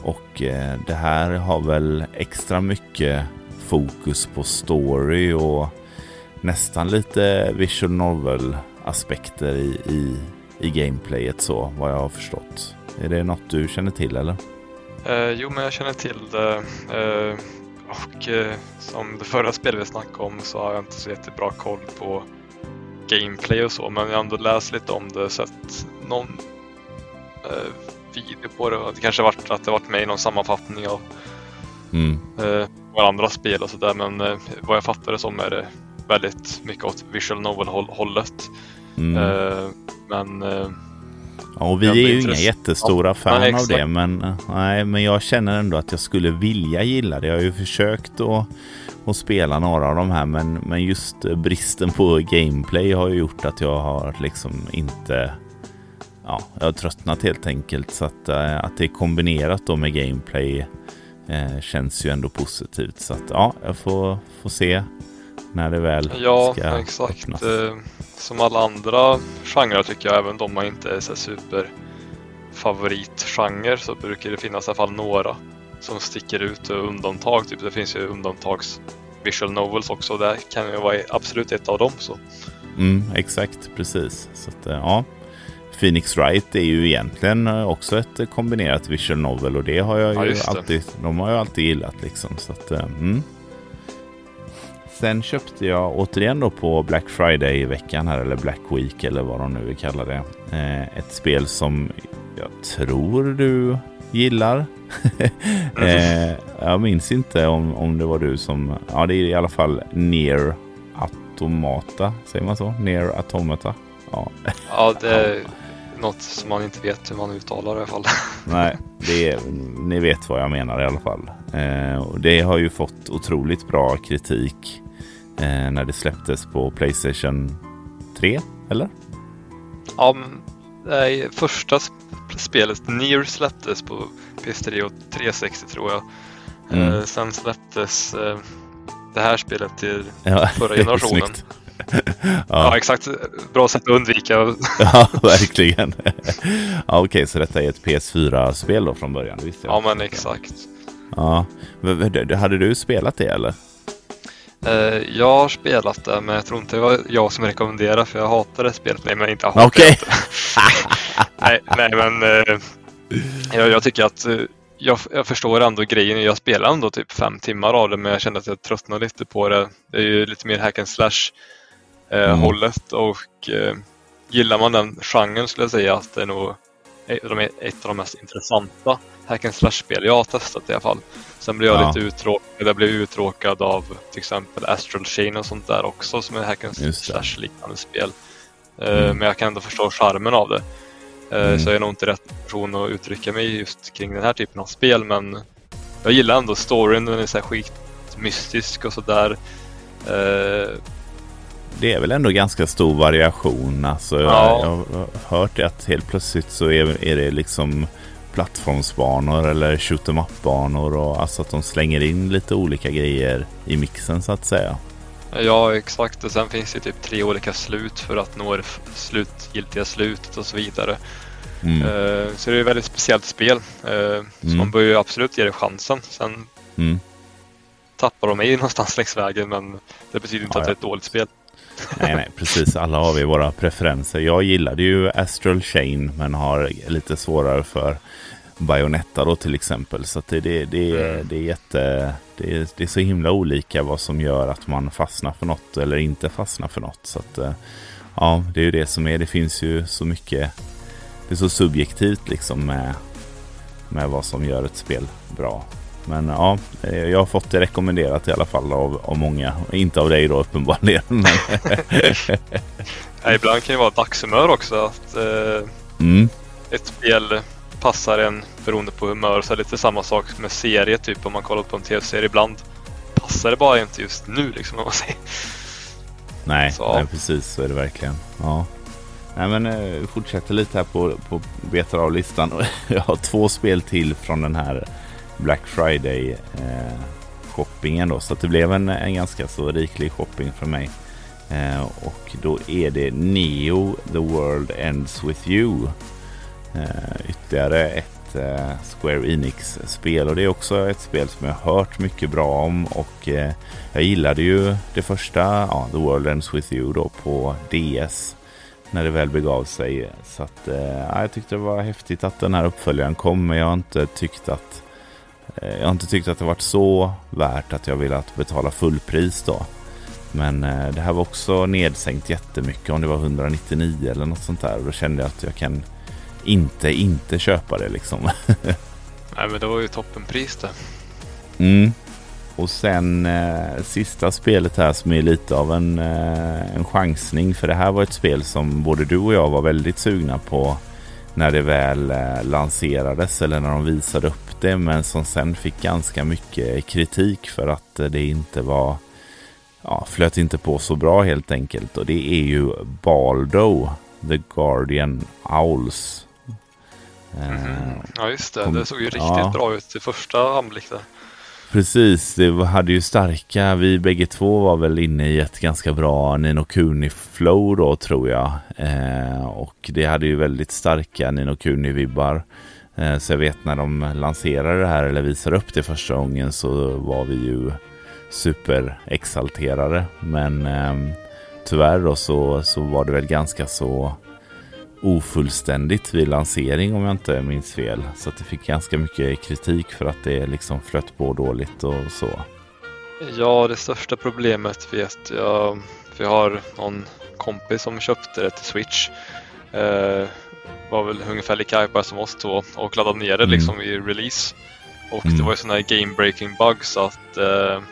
Och det här har väl extra mycket fokus på story och nästan lite visual novel aspekter i, i, i gameplayet så vad jag har förstått. Är det något du känner till eller? Eh, jo, men jag känner till det. Eh, och eh, som det förra spelet vi snackade om så har jag inte så jättebra koll på gameplay och så, men jag har ändå läst lite om det, sett någon eh, video på det. Det kanske varit att det varit med i någon sammanfattning av mm. eh, andra spel och sådär, men eh, vad jag fattar det som är det väldigt mycket åt visual novel-hållet. Mm. Eh, men eh, Ja, och vi är ju inga jättestora ja, fan nej, av det, men, nej, men jag känner ändå att jag skulle vilja gilla det. Jag har ju försökt att, att spela några av de här, men, men just bristen på gameplay har ju gjort att jag har liksom inte ja, jag har tröttnat helt enkelt. Så att, att det är kombinerat då med gameplay känns ju ändå positivt. Så att ja, jag får, får se när det väl ja, ska exakt. öppnas. Eh, som alla andra genrer tycker jag, även om man inte är så super favoritgenre så brukar det finnas i alla fall några som sticker ut och undantag. Typ. Det finns ju undantags visual novels också. Det kan ju vara absolut ett av dem. Så. Mm, exakt, precis. Så att, ja. Phoenix Wright är ju egentligen också ett kombinerat visual novel och det har jag ju ja, alltid, de har jag alltid gillat liksom. Så att, mm. Sen köpte jag återigen då på Black Friday-veckan här, eller Black Week eller vad de nu vill kalla det. Eh, ett spel som jag tror du gillar. [LAUGHS] eh, jag minns inte om, om det var du som... Ja, det är i alla fall Near Automata. Säger man så? Near Automata? Ja, [LAUGHS] ja det är något som man inte vet hur man uttalar i alla fall. [LAUGHS] Nej, det är, ni vet vad jag menar i alla fall. Eh, och det har ju fått otroligt bra kritik eh, när det släpptes på Playstation 3, eller? Ja, nej, första spelet, Nier, släpptes på PS3 och 360 tror jag. Mm. Eh, sen släpptes eh, det här spelet till ja, [LAUGHS] förra generationen. [LAUGHS] ja. ja. exakt. Bra sätt att undvika. [LAUGHS] ja, verkligen. ja, Okej, okay, så detta är ett PS4-spel då från början? Visste jag. Ja, men exakt. Ja. Hade du spelat det eller? Uh, jag har spelat det, men jag tror inte det var jag som rekommenderade för jag hatade spelet. Nej, men inte hatar okay. [LAUGHS] nej, nej, men uh, jag, jag, tycker att uh, jag, jag, förstår ändå grejen. Jag spelar ändå typ fem timmar av det, men jag kände att jag tröttnade lite på det. Det är ju lite mer hack and slash mm. hållet och gillar man den genren skulle jag säga att det är nog ett av de mest intressanta hack and slash-spel jag har testat i alla fall. Sen blev jag ja. lite uttråkad. Jag blev uttråkad av till exempel Astral Chain och sånt där också som är hack and slash-liknande spel. Eh, mm. Men jag kan ändå förstå charmen av det. Eh, mm. Så jag är nog inte rätt person att uttrycka mig just kring den här typen av spel men jag gillar ändå storyn. Den är så här skit mystisk och sådär. Det är väl ändå ganska stor variation. Alltså, ja. jag, jag har hört att helt plötsligt så är, är det liksom plattformsbanor eller shoot em up-banor och alltså att de slänger in lite olika grejer i mixen så att säga. Ja, exakt. Och sen finns det typ tre olika slut för att nå det slutgiltiga slutet och så vidare. Mm. Uh, så det är ett väldigt speciellt spel. Uh, mm. Så man bör ju absolut ge det chansen. Sen mm. tappar de mig någonstans längs vägen men det betyder inte ja, att det är ett dåligt spel. Nej, nej, precis. Alla har vi våra preferenser. Jag gillade ju Astral Chain men har lite svårare för Bayonetta då till exempel. Så det, det, det, mm. det, är jätte, det, är, det är så himla olika vad som gör att man fastnar för något eller inte fastnar för något. Så att, eh, ja, det är ju det som är. Det finns ju så mycket. Det är så subjektivt liksom med, med vad som gör ett spel bra. Men ja, eh, jag har fått det rekommenderat i alla fall av, av många. Inte av dig då uppenbarligen. Men... [LAUGHS] ja, ibland kan det vara dagshumör också. Att, eh, mm. Ett spel passar en beroende på humör. Så är det lite samma sak med serie, typ om man kollar på en tv-serie. Ibland passar det bara inte just nu liksom, om man säger. Nej, nej, precis så är det verkligen. Ja. Nej, men eh, fortsätter lite här på, på betar av listan. [LAUGHS] Jag har två spel till från den här Black Friday eh, shoppingen då. Så det blev en, en ganska så riklig shopping för mig. Eh, och då är det Neo The World Ends With You. Eh, ytterligare ett eh, Square Enix-spel och det är också ett spel som jag har hört mycket bra om och eh, jag gillade ju det första, ja, The World Ends With You då på DS när det väl begav sig. Så att, eh, jag tyckte det var häftigt att den här uppföljaren kom men jag har inte tyckt att eh, jag har inte tyckt att det varit så värt att jag velat betala fullpris då. Men eh, det här var också nedsänkt jättemycket om det var 199 eller något sånt där. Och då kände jag att jag kan inte inte köpa det liksom. [LAUGHS] Nej men det var ju toppenpris det. Mm. Och sen eh, sista spelet här som är lite av en, eh, en chansning. För det här var ett spel som både du och jag var väldigt sugna på när det väl eh, lanserades eller när de visade upp det. Men som sen fick ganska mycket kritik för att det inte var ja, flöt inte på så bra helt enkelt. Och det är ju Baldo, The Guardian Owls. Mm. Ja just det, det såg ju riktigt ja. bra ut i första anblick där. Precis, det hade ju starka, vi bägge två var väl inne i ett ganska bra Nino Kuni flow då tror jag. Eh, och det hade ju väldigt starka Nino Kuni-vibbar. Eh, Eh, så jag vet när de lanserade det här eller visade upp det första gången så var vi ju superexalterade. Men eh, tyvärr då så, så var det väl ganska så ofullständigt vid lansering om jag inte minns fel. Så att det fick ganska mycket kritik för att det liksom flöt på dåligt och så. Ja, det största problemet vet jag. Vi har någon kompis som köpte det till Switch. Eh, var väl ungefär lika hypad som oss två och laddade ner det mm. liksom i release. Och mm. det var ju sån här game breaking bug så att eh,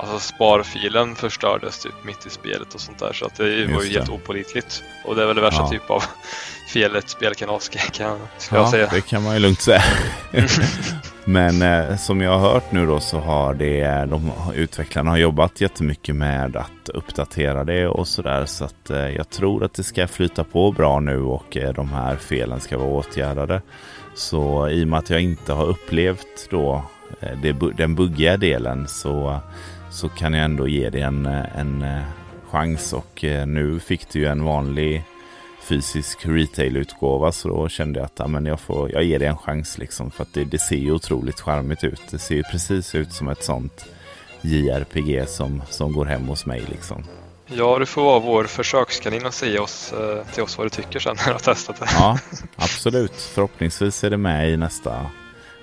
Alltså sparfilen förstördes typ mitt i spelet och sånt där så att det Just var ju det. helt opolitligt. Och det är väl det värsta ja. typ av [LAUGHS] fel ett spel kan ha, kan ska ja, jag säga. det kan man ju lugnt säga. [LAUGHS] Men eh, som jag har hört nu då så har det, de utvecklarna har jobbat jättemycket med att uppdatera det och sådär. Så att eh, jag tror att det ska flyta på bra nu och eh, de här felen ska vara åtgärdade. Så i och med att jag inte har upplevt då eh, det, den buggiga delen så så kan jag ändå ge det en, en eh, chans. Och eh, nu fick du ju en vanlig fysisk retail-utgåva så då kände jag att ja, men jag, får, jag ger det en chans liksom. För att det, det ser ju otroligt charmigt ut. Det ser ju precis ut som ett sånt JRPG som, som går hem hos mig liksom. Ja, du får vara vår försökskanin och säga oss, eh, till oss vad du tycker sen när du har testat det. Ja, [LAUGHS] absolut. Förhoppningsvis är det med i nästa,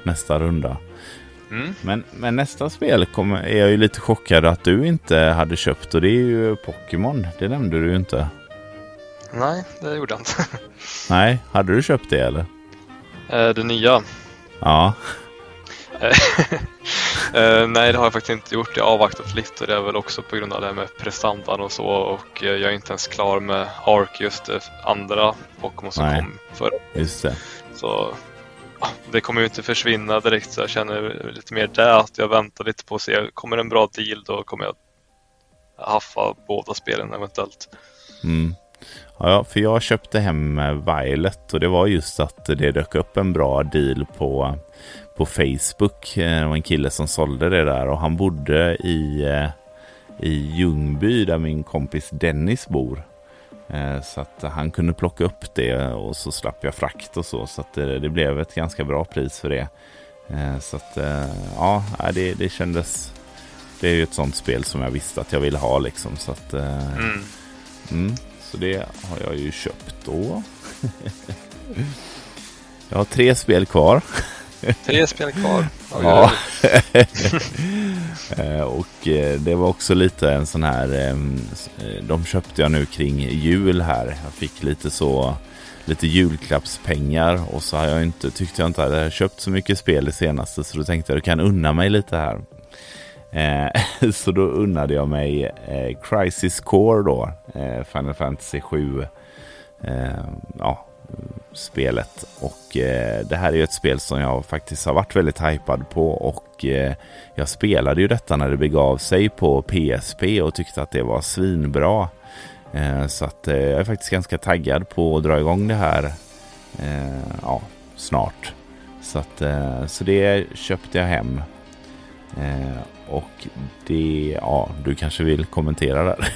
nästa runda. Mm. Men, men nästa spel kom, är jag ju lite chockad att du inte hade köpt och det är ju Pokémon. Det nämnde du ju inte. Nej, det gjorde jag inte. [LAUGHS] Nej, hade du köpt det eller? Eh, det nya? Ja. eh, [LAUGHS] nej, det har jag faktiskt inte gjort. Jag har avvaktat lite och det är väl också på grund av det här med prestandan och så och eh, jag är inte ens klar med Ark, just det andra Pokémon som nej. kom förra. Just det. Så det kommer ju inte försvinna direkt så jag känner lite mer det att jag väntar lite på att se, kommer en bra deal då kommer jag haffa båda spelen eventuellt. Mm. Ja, för jag köpte hem eh, Violet och det var just att det dök upp en bra deal på, på Facebook. Eh, det var en kille som sålde det där och han bodde i, eh, i Ljungby där min kompis Dennis bor. Eh, så att han kunde plocka upp det och så slapp jag frakt och så. Så att det, det blev ett ganska bra pris för det. Eh, så att eh, ja, det, det kändes... Det är ju ett sånt spel som jag visste att jag ville ha liksom. Så att... Mm. Mm, så det har jag ju köpt då. [LAUGHS] jag har tre spel kvar. [LAUGHS] Tre spel kvar. ja. [LAUGHS] Eh, och eh, det var också lite en sån här, ehm, eh, de köpte jag nu kring jul här. Jag fick lite så, lite julklappspengar och så har jag inte, tyckte jag inte hade köpt så mycket spel det senaste så då tänkte jag att jag kan unna mig lite här. [LAUGHS] så då unnade jag mig Crisis Core då, Final Fantasy 7. ja, spelet. Och eh, det här är ju ett spel som jag faktiskt har varit väldigt hypad på och eh, jag spelade ju detta när det begav sig på PSP och tyckte att det var svinbra. Eh, så att eh, jag är faktiskt ganska taggad på att dra igång det här eh, ja, snart. Så, att, eh, så det köpte jag hem. och det, ja, du kanske vill kommentera där?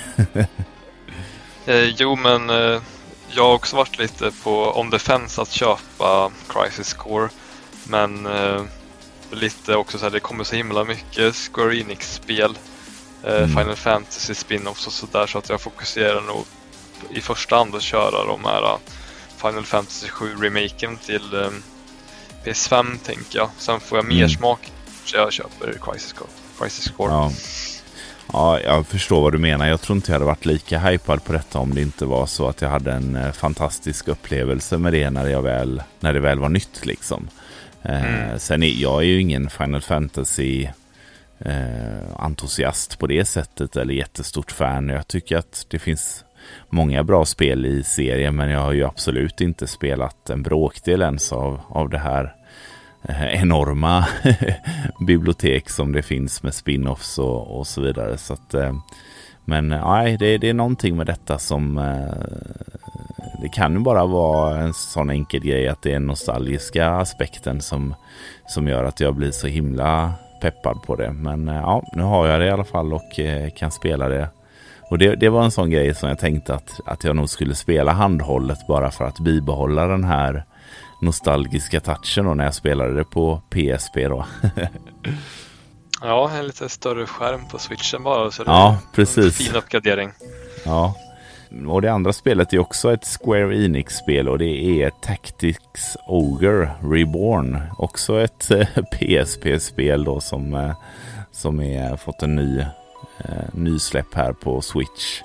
[LAUGHS] jo men jag har också varit lite på on the fence att köpa Crisis Core. Men eh, lite också så här, det kommer så himla mycket Square Enix-spel. Eh, mm. Final Fantasy spin-offs och sådär så att jag fokuserar nog i första hand att köra de här uh, Final Fantasy 7-remaken till um, PS5 tänker jag. Sen får jag mer mm. smak så jag köper Crisis Core. Crisis Core. Ja. Ja, jag förstår vad du menar. Jag tror inte jag hade varit lika hypad på detta om det inte var så att jag hade en eh, fantastisk upplevelse med det när, jag väl, när det väl var nytt. Liksom. Eh, mm. sen är jag är ju ingen Final Fantasy eh, entusiast på det sättet eller jättestort fan. Jag tycker att det finns många bra spel i serien men jag har ju absolut inte spelat en bråkdel ens av, av det här Eh, Eh, enorma [LAUGHS] bibliotek som det finns med spin-offs och, och så vidare. Så att, eh, men eh, nej, det, det, är någonting med detta som det kan ju bara vara en sån enkel grej att det är nostalgiska aspekten som, som gör att jag blir så himla peppad på det. Men ja, nu har jag det i alla fall och kan spela det. Och det, det var en sån grej som jag tänkte att, att jag nog skulle spela handhållet bara för att bibehålla den här nostalgiska touchen då när jag spelade det på PSP då. [LAUGHS] ja, en lite större skärm på switchen bara. Så ja, precis. fin uppgradering. Ja. Och det andra spelet är också ett Square Enix-spel och det är Tactics Ogre Reborn. Också ett [LAUGHS] PSP-spel då som, eh, som är fått en ny, eh, ny släpp här på Switch.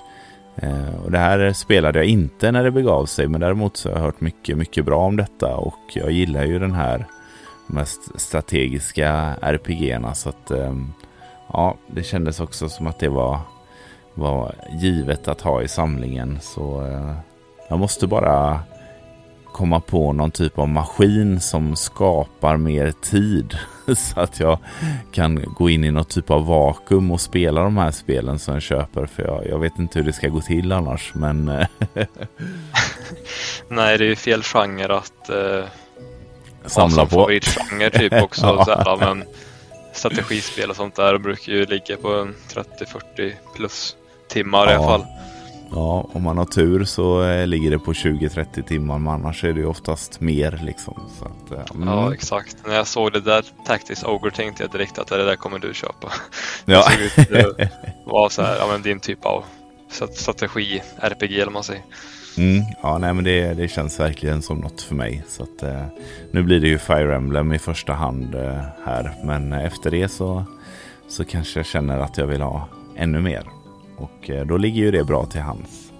Eh, och det här spelade jag inte när det begav sig men däremot så har jag hört mycket, mycket bra om detta och jag gillar ju den här mest strategiska RPGerna så att ehm, ja, det kändes också som att det var, var givet att ha i samlingen så eh, jag måste bara komma på någon typ av maskin som skapar mer tid. [LAUGHS] Så att jag kan gå in i något typ av vakuum och spela de här spelen som jag köper. För jag, jag vet inte hur det ska gå till annars. Men eh, [LAUGHS] Nej, det är ju fel genre att eh, samla på. favoritgenre typ [LAUGHS] också. ja. så här, men strategispel och sånt där brukar ju ligga på 30-40 plus timmar ja. i alla fall. Ja, om man har tur så eh, ligger det på 20-30 timmar, men annars är det ju oftast mer liksom. Så att, eh, mm. Ja, exakt. När jag såg det där Tactics Ogre tänkte jag direkt att det där kommer du köpa. Ja. det [LAUGHS] var så här, ja men din typ av strategi, RPG eller vad man säger. Mm, ja, nej men det, det känns verkligen som något för mig. Så att, eh, nu blir det ju Fire Emblem i första hand eh, här, men efter det så, så kanske jag känner att jag vill ha ännu mer. Och eh, då ligger ju det bra till hands.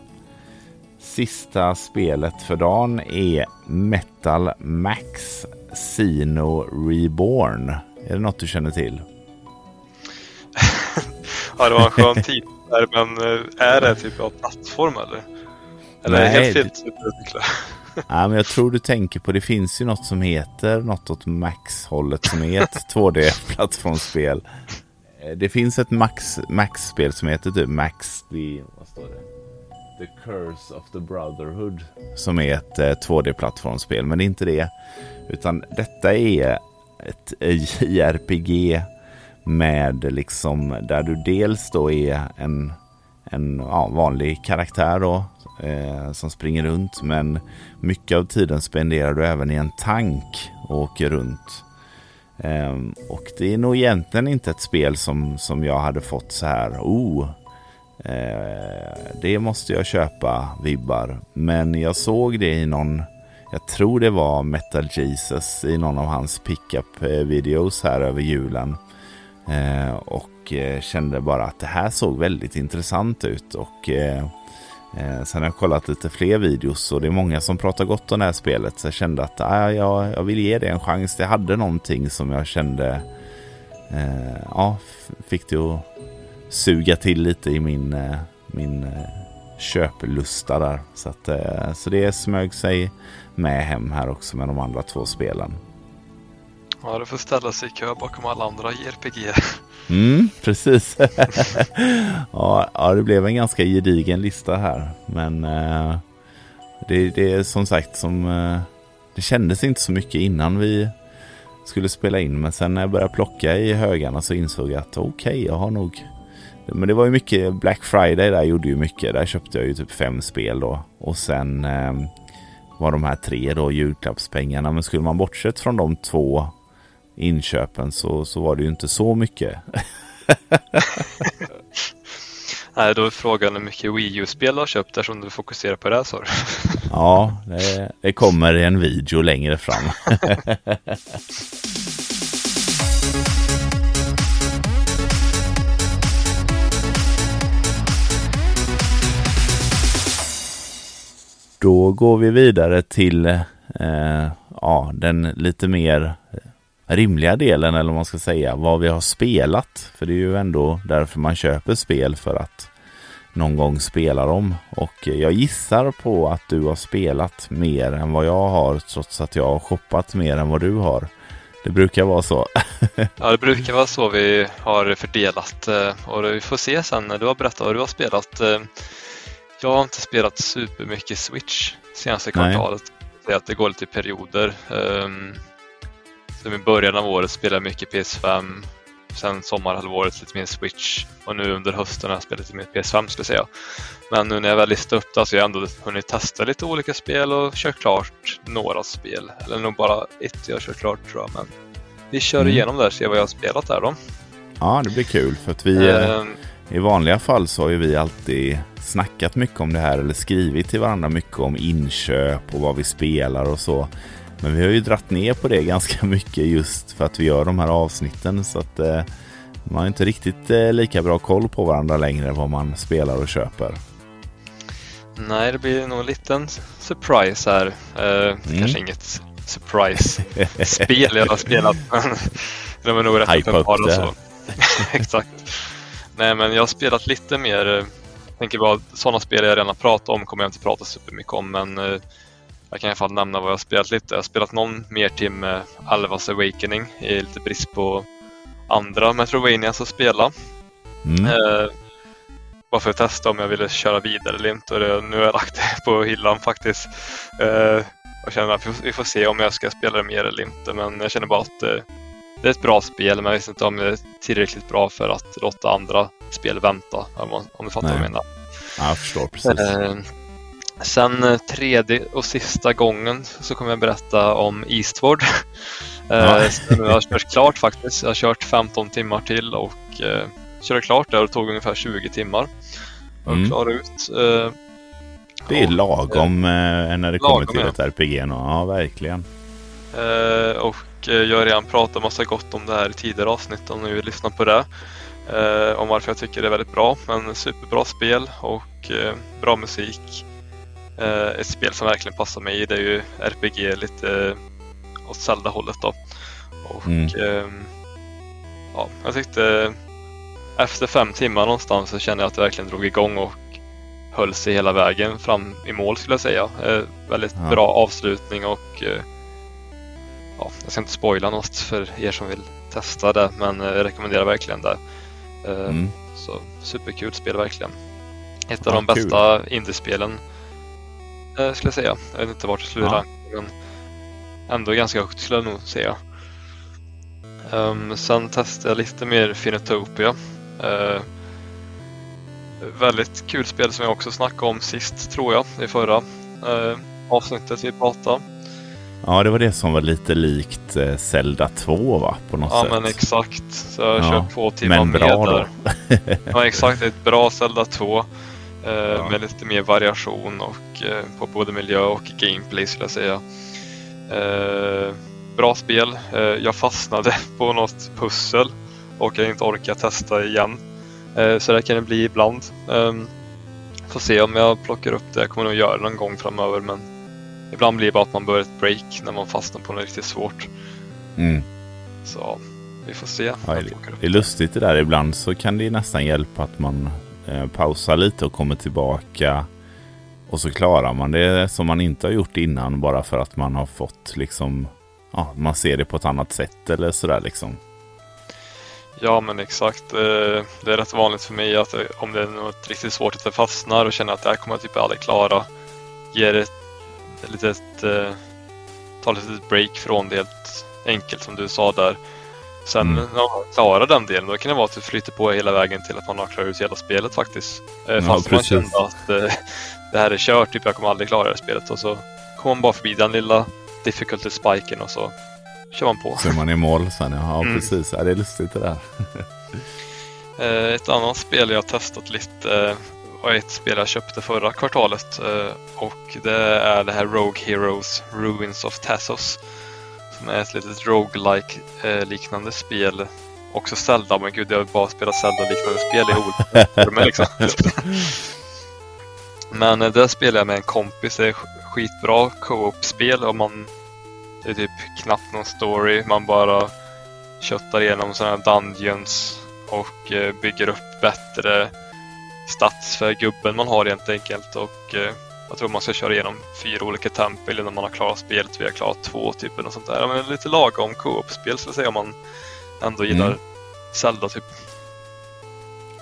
Sista spelet för dagen är Metal Max Sino Reborn. Är det något du känner till? [LAUGHS] ja, det var en skön där, men eh, är det typ av plattform eller? Eller Nej, är det helt fel [LAUGHS] Ja, men jag tror du tänker på, det finns ju något som heter något åt Max-hållet som är ett [LAUGHS] 2D-plattformsspel. Eh, det finns ett Max-spel Max som heter typ Max the, vad står det? The Curse of the Brotherhood. Som är ett eh, 2D-plattformsspel, men det är inte det. Utan detta är ett eh, [LAUGHS] JRPG med liksom där du dels då är en, en ja, vanlig karaktär då eh, som springer runt. Men mycket av tiden spenderar du även i en tank och åker runt. Um, och det är nog egentligen inte ett spel som, som jag hade fått så här, oh, eh, det måste jag köpa vibbar. Men jag såg det i någon, jag tror det var Metal Jesus i någon av hans pickup-videos eh, här över julen. Eh, och kände bara att det här såg väldigt intressant ut. Och Eh, sen har jag kollat lite fler videos och det är många som pratar gott om det här spelet. Så jag kände att ah, jag, jag vill ge det en chans. Det hade någonting som jag kände eh, ja, fick det att suga till lite i min, eh, min eh, köplusta där. Så, att, eh, så det smög sig med hem här också med de andra två spelen. Ja, du får ställa sig i kö bakom alla andra JRPG. Mm, precis. [LAUGHS] ja, ja, det blev en ganska gedigen lista här. Men eh, det, det är som sagt som... Eh, det kändes inte så mycket innan vi skulle spela in. Men sen när jag började plocka i högarna så insåg jag att okej, okay, jag har nog men det var ju mycket Black Friday där gjorde ju mycket. Där köpte jag ju typ fem spel då. Och sen eh, var de här tre då julklappspengarna. Men skulle man bortsett från de två inköpen så, så var det ju inte så mycket. [LAUGHS] Nej, då är frågan hur mycket Wii U-spel du har köpt där som du fokuserar på det så. [LAUGHS] Ja, det, det kommer i en video längre fram. [LAUGHS] Då går vi vidare till eh, ja, den lite mer rimliga delen eller vad man ska säga, vad vi har spelat. För det är ju ändå därför man köper spel för att någon gång spela dem. Och jag gissar på att du har spelat mer än vad jag har trots att jag har shoppat mer än vad du har. Det brukar vara så. [LAUGHS] ja, det brukar vara så vi har fördelat eh, och vi får se sen när du har berättat vad du har spelat. Eh, jag har inte spelat supermycket Switch senaste kvartalet. Det, att det går lite i perioder. Um, i början av året spelade mycket PS5. Sen sommarhalvåret lite mer Switch och nu under hösten har jag spelat lite mer PS5 skulle jag säga. Men nu när jag väl listat upp det så har jag ändå hunnit testa lite olika spel och kört klart några spel. Eller nog bara ett jag har kört klart tror jag. Men vi kör mm. igenom där och ser vad jag har spelat där då. Ja, det blir kul för att vi um, i vanliga fall så har ju vi alltid snackat mycket om det här eller skrivit till varandra mycket om inköp och vad vi spelar och så. Men vi har ju dratt ner på det [LAUGHS] ganska mycket just för att vi gör de här avsnitten så att eh, man har inte riktigt eh, lika bra koll på varandra längre vad man spelar och köper. Nej, det blir nog en liten surprise här. Eh, mm. Kanske inget surprise-spel jag har spelat, [LAUGHS] men de är nog rätt Hype upp det. Så. [LAUGHS] Exakt. Nej, men jag har spelat lite mer. Jag eh, tänker bara sådana spel jag redan pratat om kommer jag inte prata supermycket om, men eh, jag kan i alla fall nämna vad jag spelat lite. Jag har spelat någon mer timme Alvas Awakening i lite brist på andra Metrovanias att spela. Mm. Eh, bara för att testa om jag ville köra vidare eller inte. Och det, nu har jag lagt det på hyllan faktiskt. Eh, jag känner att vi får se om jag ska spela det mer eller inte. Men jag känner bara att eh, det är ett bra spel, men jag vet inte om det är tillräckligt bra för att låta andra spel vänta. Om du fattar Nej. vad jag menar. Ja, jag förstår precis. Eh, sen eh, tredje och sista gången så kommer jag berätta om Eastward. [LAUGHS] Eh, ja. jag har kört klart faktiskt. Jag har kört 15 timmar till och eh, körde klart där och tog ungefär 20 timmar. Mm. klara ut. Eh, det är lagom eh, när det kommer till ja. ett RPG. Ja, verkligen. Eh, och jag har redan pratat massa gott om det här i tidigare avsnitt om ni vill lyssna på det. Eh, om varför jag tycker det är väldigt bra. Men superbra spel och eh, bra musik. Eh, ett spel som verkligen passar mig. Det är ju RPG lite åt Zelda-hållet då. Och mm. Ehm, ja, jag tyckte efter fem timmar någonstans så kände jag att det verkligen drog igång och höll sig hela vägen fram i mål skulle jag säga. Eh, väldigt ja. bra avslutning och eh, ja, jag ska inte spoila något för er som vill testa det men jag rekommenderar verkligen det. Eh, mm. Så superkul spel verkligen. Ett av ja, de bästa kul. indiespelen eh, skulle jag säga. Jag vet inte vart det slutar ja. men ändå ganska högt skulle jag nog säga. Um, sen testade jag lite mer Finotopia. Uh, väldigt kul spel som jag också snackade om sist tror jag i förra uh, avsnittet vi pratade. Ja, det var det som var lite likt eh, Zelda 2 va? På något ja, sätt. men exakt. Så jag ja, kört två timmar men bra med där. [LAUGHS] ja, exakt. Ett bra Zelda 2. Eh, ja. Med lite mer variation och, eh, på både miljö och gameplay skulle jag säga. Eh, bra spel. Jag fastnade [LAUGHS] på något pussel och jag inte orkar testa igen. Så det kan det bli ibland. Får se om jag plockar upp det. Jag kommer nog göra det någon gång framöver men Ibland blir det bara att man börjar ett break när man fastnar på något riktigt svårt. Mm. Så vi får se. Ja, det, det är lustigt det där. Ibland så kan det nästan hjälpa att man eh, pausar lite och kommer tillbaka. Och så klarar man det som man inte har gjort innan bara för att man har fått liksom, ja, man ser det på ett annat sätt eller sådär liksom. Ja men exakt. Eh, det är rätt vanligt för mig att eh, om det är något riktigt svårt att jag fastnar och känner att det här kommer jag typ aldrig klara. Ger det ett litet, eh, ta ett litet break från det helt enkelt som du sa där. Sen Mm. när man klarar den delen, då kan det vara att det flyter på hela vägen till att man har klarat ut hela spelet faktiskt. Eh, Ja, Fast man kände att eh, [LAUGHS] det här är kört, typ jag kommer aldrig klara det här spelet. Och så kommer man bara förbi den lilla difficulty spiken och så kör man på. Så är man i mål sen. Ja, Mm. precis. Ja, det är lustigt det där. [LAUGHS] Eh, Ett annat spel jag har testat lite eh, var ett spel jag köpte förra kvartalet eh, och det är det här Rogue Heroes Ruins of Tassos som är ett litet roguelike eh, liknande spel. Också Zelda, men gud jag har bara spelat Zelda-liknande spel i olika [LAUGHS] former liksom. Men eh, det spelar jag med en kompis, det är sk- skitbra co-op-spel och man det är typ knappt någon story, man bara köttar igenom sådana här dungeons och eh, bygger upp bättre stats för gubben man har helt enkelt. Och jag tror man ska köra igenom fyra olika tempel innan man har klarat spelet. Vi har klarat två typ eller något sånt där. Men lite lagom co-op-spel skulle jag säga om man ändå gillar Mm. Zelda typ.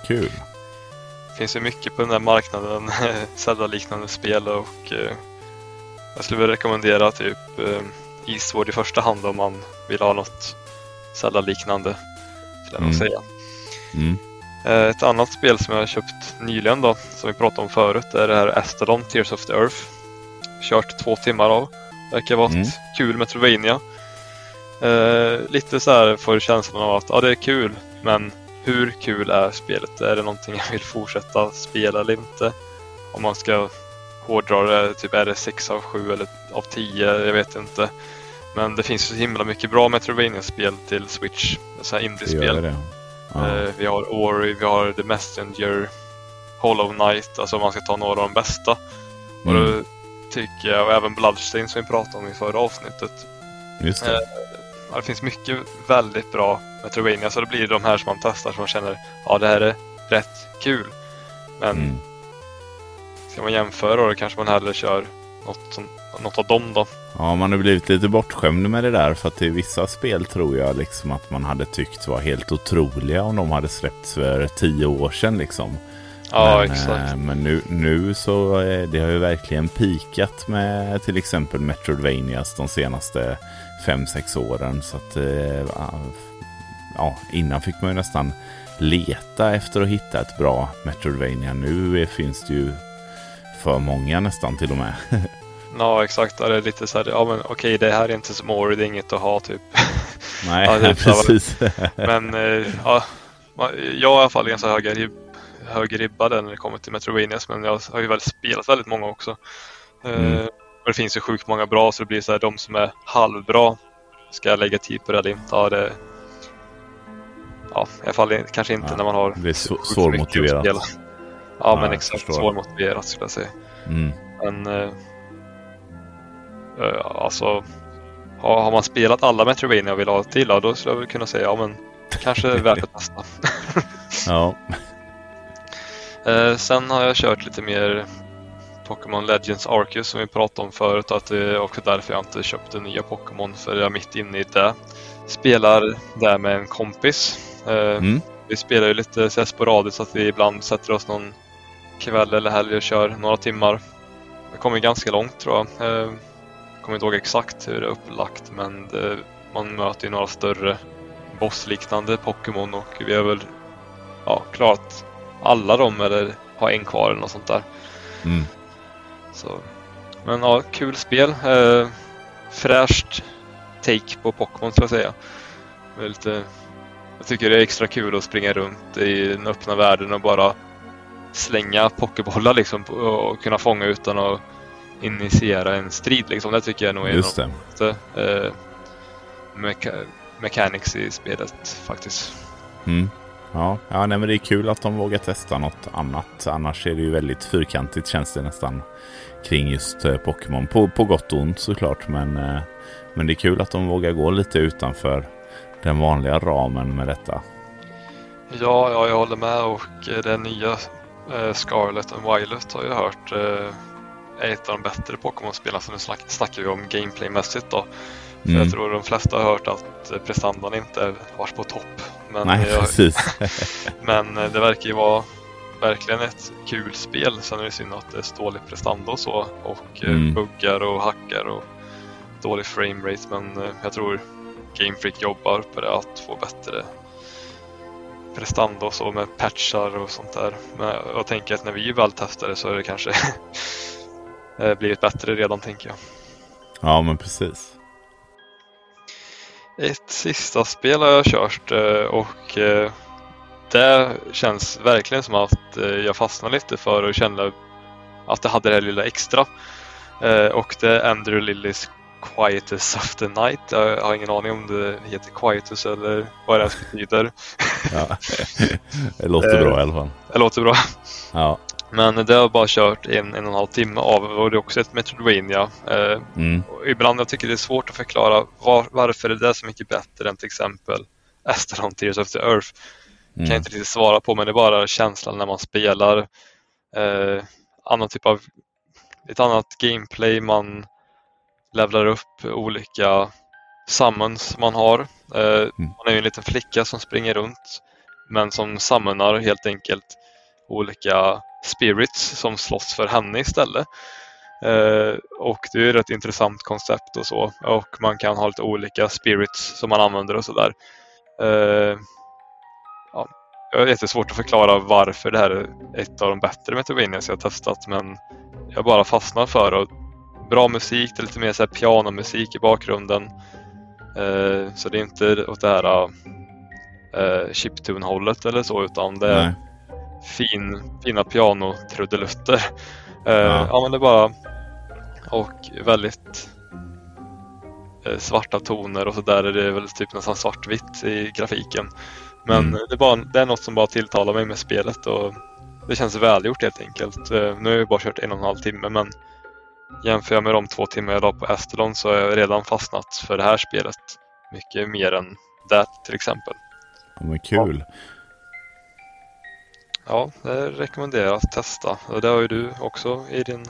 Kul. Det finns ju mycket på den där marknaden, [LAUGHS] Zelda-liknande spel och eh, jag skulle väl rekommendera typ eh, Eastward i första hand om man vill ha något Zelda-liknande. Skulle jag nog Mm. säga. Mm. Eh, Ett annat spel som jag har köpt nyligen då, som vi pratade om förut, är det här Astrodon Tears of the Earth. Kört två timmar av. Verkar vara Mm. ett kul Metrovania. Eh, lite så här får känslan av att ja, det är kul, men hur kul är spelet? Är det någonting jag vill fortsätta spela eller inte? Om man ska hårdra det, typ är det 6 av 7 eller av 10? Jag vet inte. Men det finns så himla mycket bra Metrovania-spel till Switch. Så här Det indie-spel. det. Eh, vi har Ori, vi har The Messenger, Hollow Knight, alltså om man ska ta några av de bästa. Och Mm. då tycker jag, och även Bloodstain som vi pratade om i förra avsnittet. Just eh, det. Ja, det finns mycket väldigt bra Metrovania, så det blir de här som man testar som man känner, ja det här är rätt kul. Men Mm. ska man jämföra då kanske man hellre kör något, som, något av dem då. Ja, man har blivit lite bortskämd med det där. För att i vissa spel tror jag liksom att man hade tyckt var helt otroliga om de hade släppts för tio år sedan. Liksom. Ja, men, exakt. eh, men nu, nu så eh, det har ju verkligen pikat med till exempel Metroidvanias de senaste fem sex åren. Så att eh, ja, innan fick man ju nästan leta efter att hitta ett bra Metroidvania. Nu finns det ju för många nästan till och med. [LAUGHS] Ja, exakt. Det är lite så här, ja men okej, det här är inte Ori, det är inget att ha typ. [LAUGHS] Nej, Ja, [LAUGHS] här- precis. Men eh, ja, jag har i alla fall ganska hög ribba där när det kommer till Metrovanias men jag har ju väl spelat väldigt många också. Eh, Mm. och det finns ju sjukt många bra så det blir så här, de som är halvbra ska jag lägga tid på det eller inte? Ja, det, ja i alla fall kanske inte Ja, när man har det är svårmotiverat. Ja, Ja, men exakt svårmotiverat skulle jag säga. Mm. Men eh, eh, alltså har, har man spelat alla Metrovania och vill ha till, då skulle jag väl kunna säga ja men kanske är [LAUGHS] värt att testa. [LAUGHS] Ja, Eh, sen har jag kört lite mer Pokémon Legends Arceus som vi pratade om förut att det är också därför jag inte köpte nya Pokémon för jag är mitt inne i det. Spelar där med en kompis. Eh, mm. Vi spelar ju lite så sporadiskt så att vi ibland sätter oss någon kväll eller helg och kör några timmar. Det kommer ganska långt tror jag. Kommer inte ihåg exakt hur det är upplagt men det, man möter ju några större bossliknande Pokémon och vi har väl ja, klarat alla dem eller har en kvar eller något sånt där. Mm. Så. Men ja, kul spel. Eh, fräscht take på Pokémon skulle jag säga. Lite, jag tycker det är extra kul att springa runt i den öppna världen och bara slänga pokébollar liksom och kunna fånga utan att initiera en strid liksom. Det tycker jag nog är Just en det. eh, mecha- mechanics i spelet faktiskt. Mm. Ja, ja nej, men det är kul att de vågar testa något annat. Annars är det ju väldigt fyrkantigt känns det nästan kring just eh, Pokémon. På, på gott och ont såklart. Men, eh, men det är kul att de vågar gå lite utanför den vanliga ramen med detta. Ja, ja, jag håller med och eh, det nya eh, Scarlet and Violet har jag hört eh, är ett av de bättre Pokémon-spelen. Så nu snack, snackar vi om gameplaymässigt då. För Mm. jag tror de flesta har hört att eh, prestandan inte varit på topp. Men, Nej, jag, [LAUGHS] [LAUGHS] men eh, det verkar ju vara verkligen ett kul spel. Sen är det synd att det är dålig prestanda och så. Och eh, Mm. buggar och hackar och dålig framerate. Men eh, jag tror Game Freak jobbar på det att få bättre prestanda och så med patchar och sånt där. Men jag tänker att när vi väl testar det så är det kanske [LAUGHS] blivit bättre redan tänker jag. Ja men precis. Ett sista spel har jag kört eh, och eh, det känns verkligen som att eh, jag fastnade lite för och kände att det hade det här lilla extra. Och det är Andrew Lillys Quietus of the Night. Jag har ingen aning om det heter Quietus eller vad det ens betyder. Ja, [LAUGHS] det låter bra i alla fall. [LAUGHS] Det låter bra. Ja. Men det har jag bara kört en, en och en halv timme av och det är också ett Metroidvania. Eh, mm. ibland jag tycker det är svårt att förklara var, varför det är så mycket bättre än till exempel Astalon Tears of the Earth. Mm. Kan jag inte riktigt svara på men det är bara känslan när man spelar. Eh, annan typ av, ett annat gameplay, man levlar upp olika summons man har. Eh, mm. Man är ju en liten flicka som springer runt men som summonar helt enkelt olika spirits som slåss för henne istället. Eh, och det är ett rätt intressant koncept och så. Och man kan ha lite olika spirits som man använder och sådär. Eh, ja, det är jättesvårt att förklara varför det här är ett av de bättre Metroidvanias jag har testat men jag bara fastnar för det. Bra musik, det är lite mer så här pianomusik i bakgrunden. Eh, så det är inte åt det här eh, chiptune-hållet eller så utan det är fin, fina pianotrudelutter. Uh, ja. ja men det är bara och väldigt uh, svarta toner och så där är det väl typ nästan svartvitt i grafiken. Men mm. det, är bara, det är något som bara tilltalar mig med spelet och det känns välgjort helt enkelt. Uh, nu har jag bara kört en och en halv timme men jämför jag med de två timmar jag la på Estelon så har jag redan fastnat för det här spelet mycket mer än det till exempel. Ja, men kul. Ja. Ja, det rekommenderar att testa. Och det har ju du också i din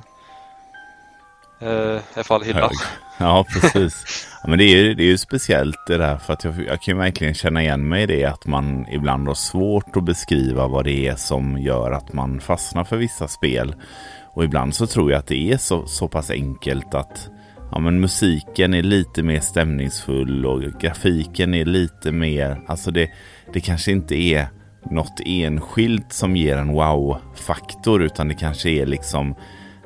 eh, fall hylla. Ja, precis. [LAUGHS] Ja, men det är, ju, det är ju speciellt det där för att jag, jag kan ju verkligen känna igen mig i det att man ibland har svårt att beskriva vad det är som gör att man fastnar för vissa spel. Och ibland så tror jag att det är så, så pass enkelt att ja, men musiken är lite mer stämningsfull och grafiken är lite mer, alltså det, det kanske inte är något enskilt som ger en wow-faktor utan det kanske är liksom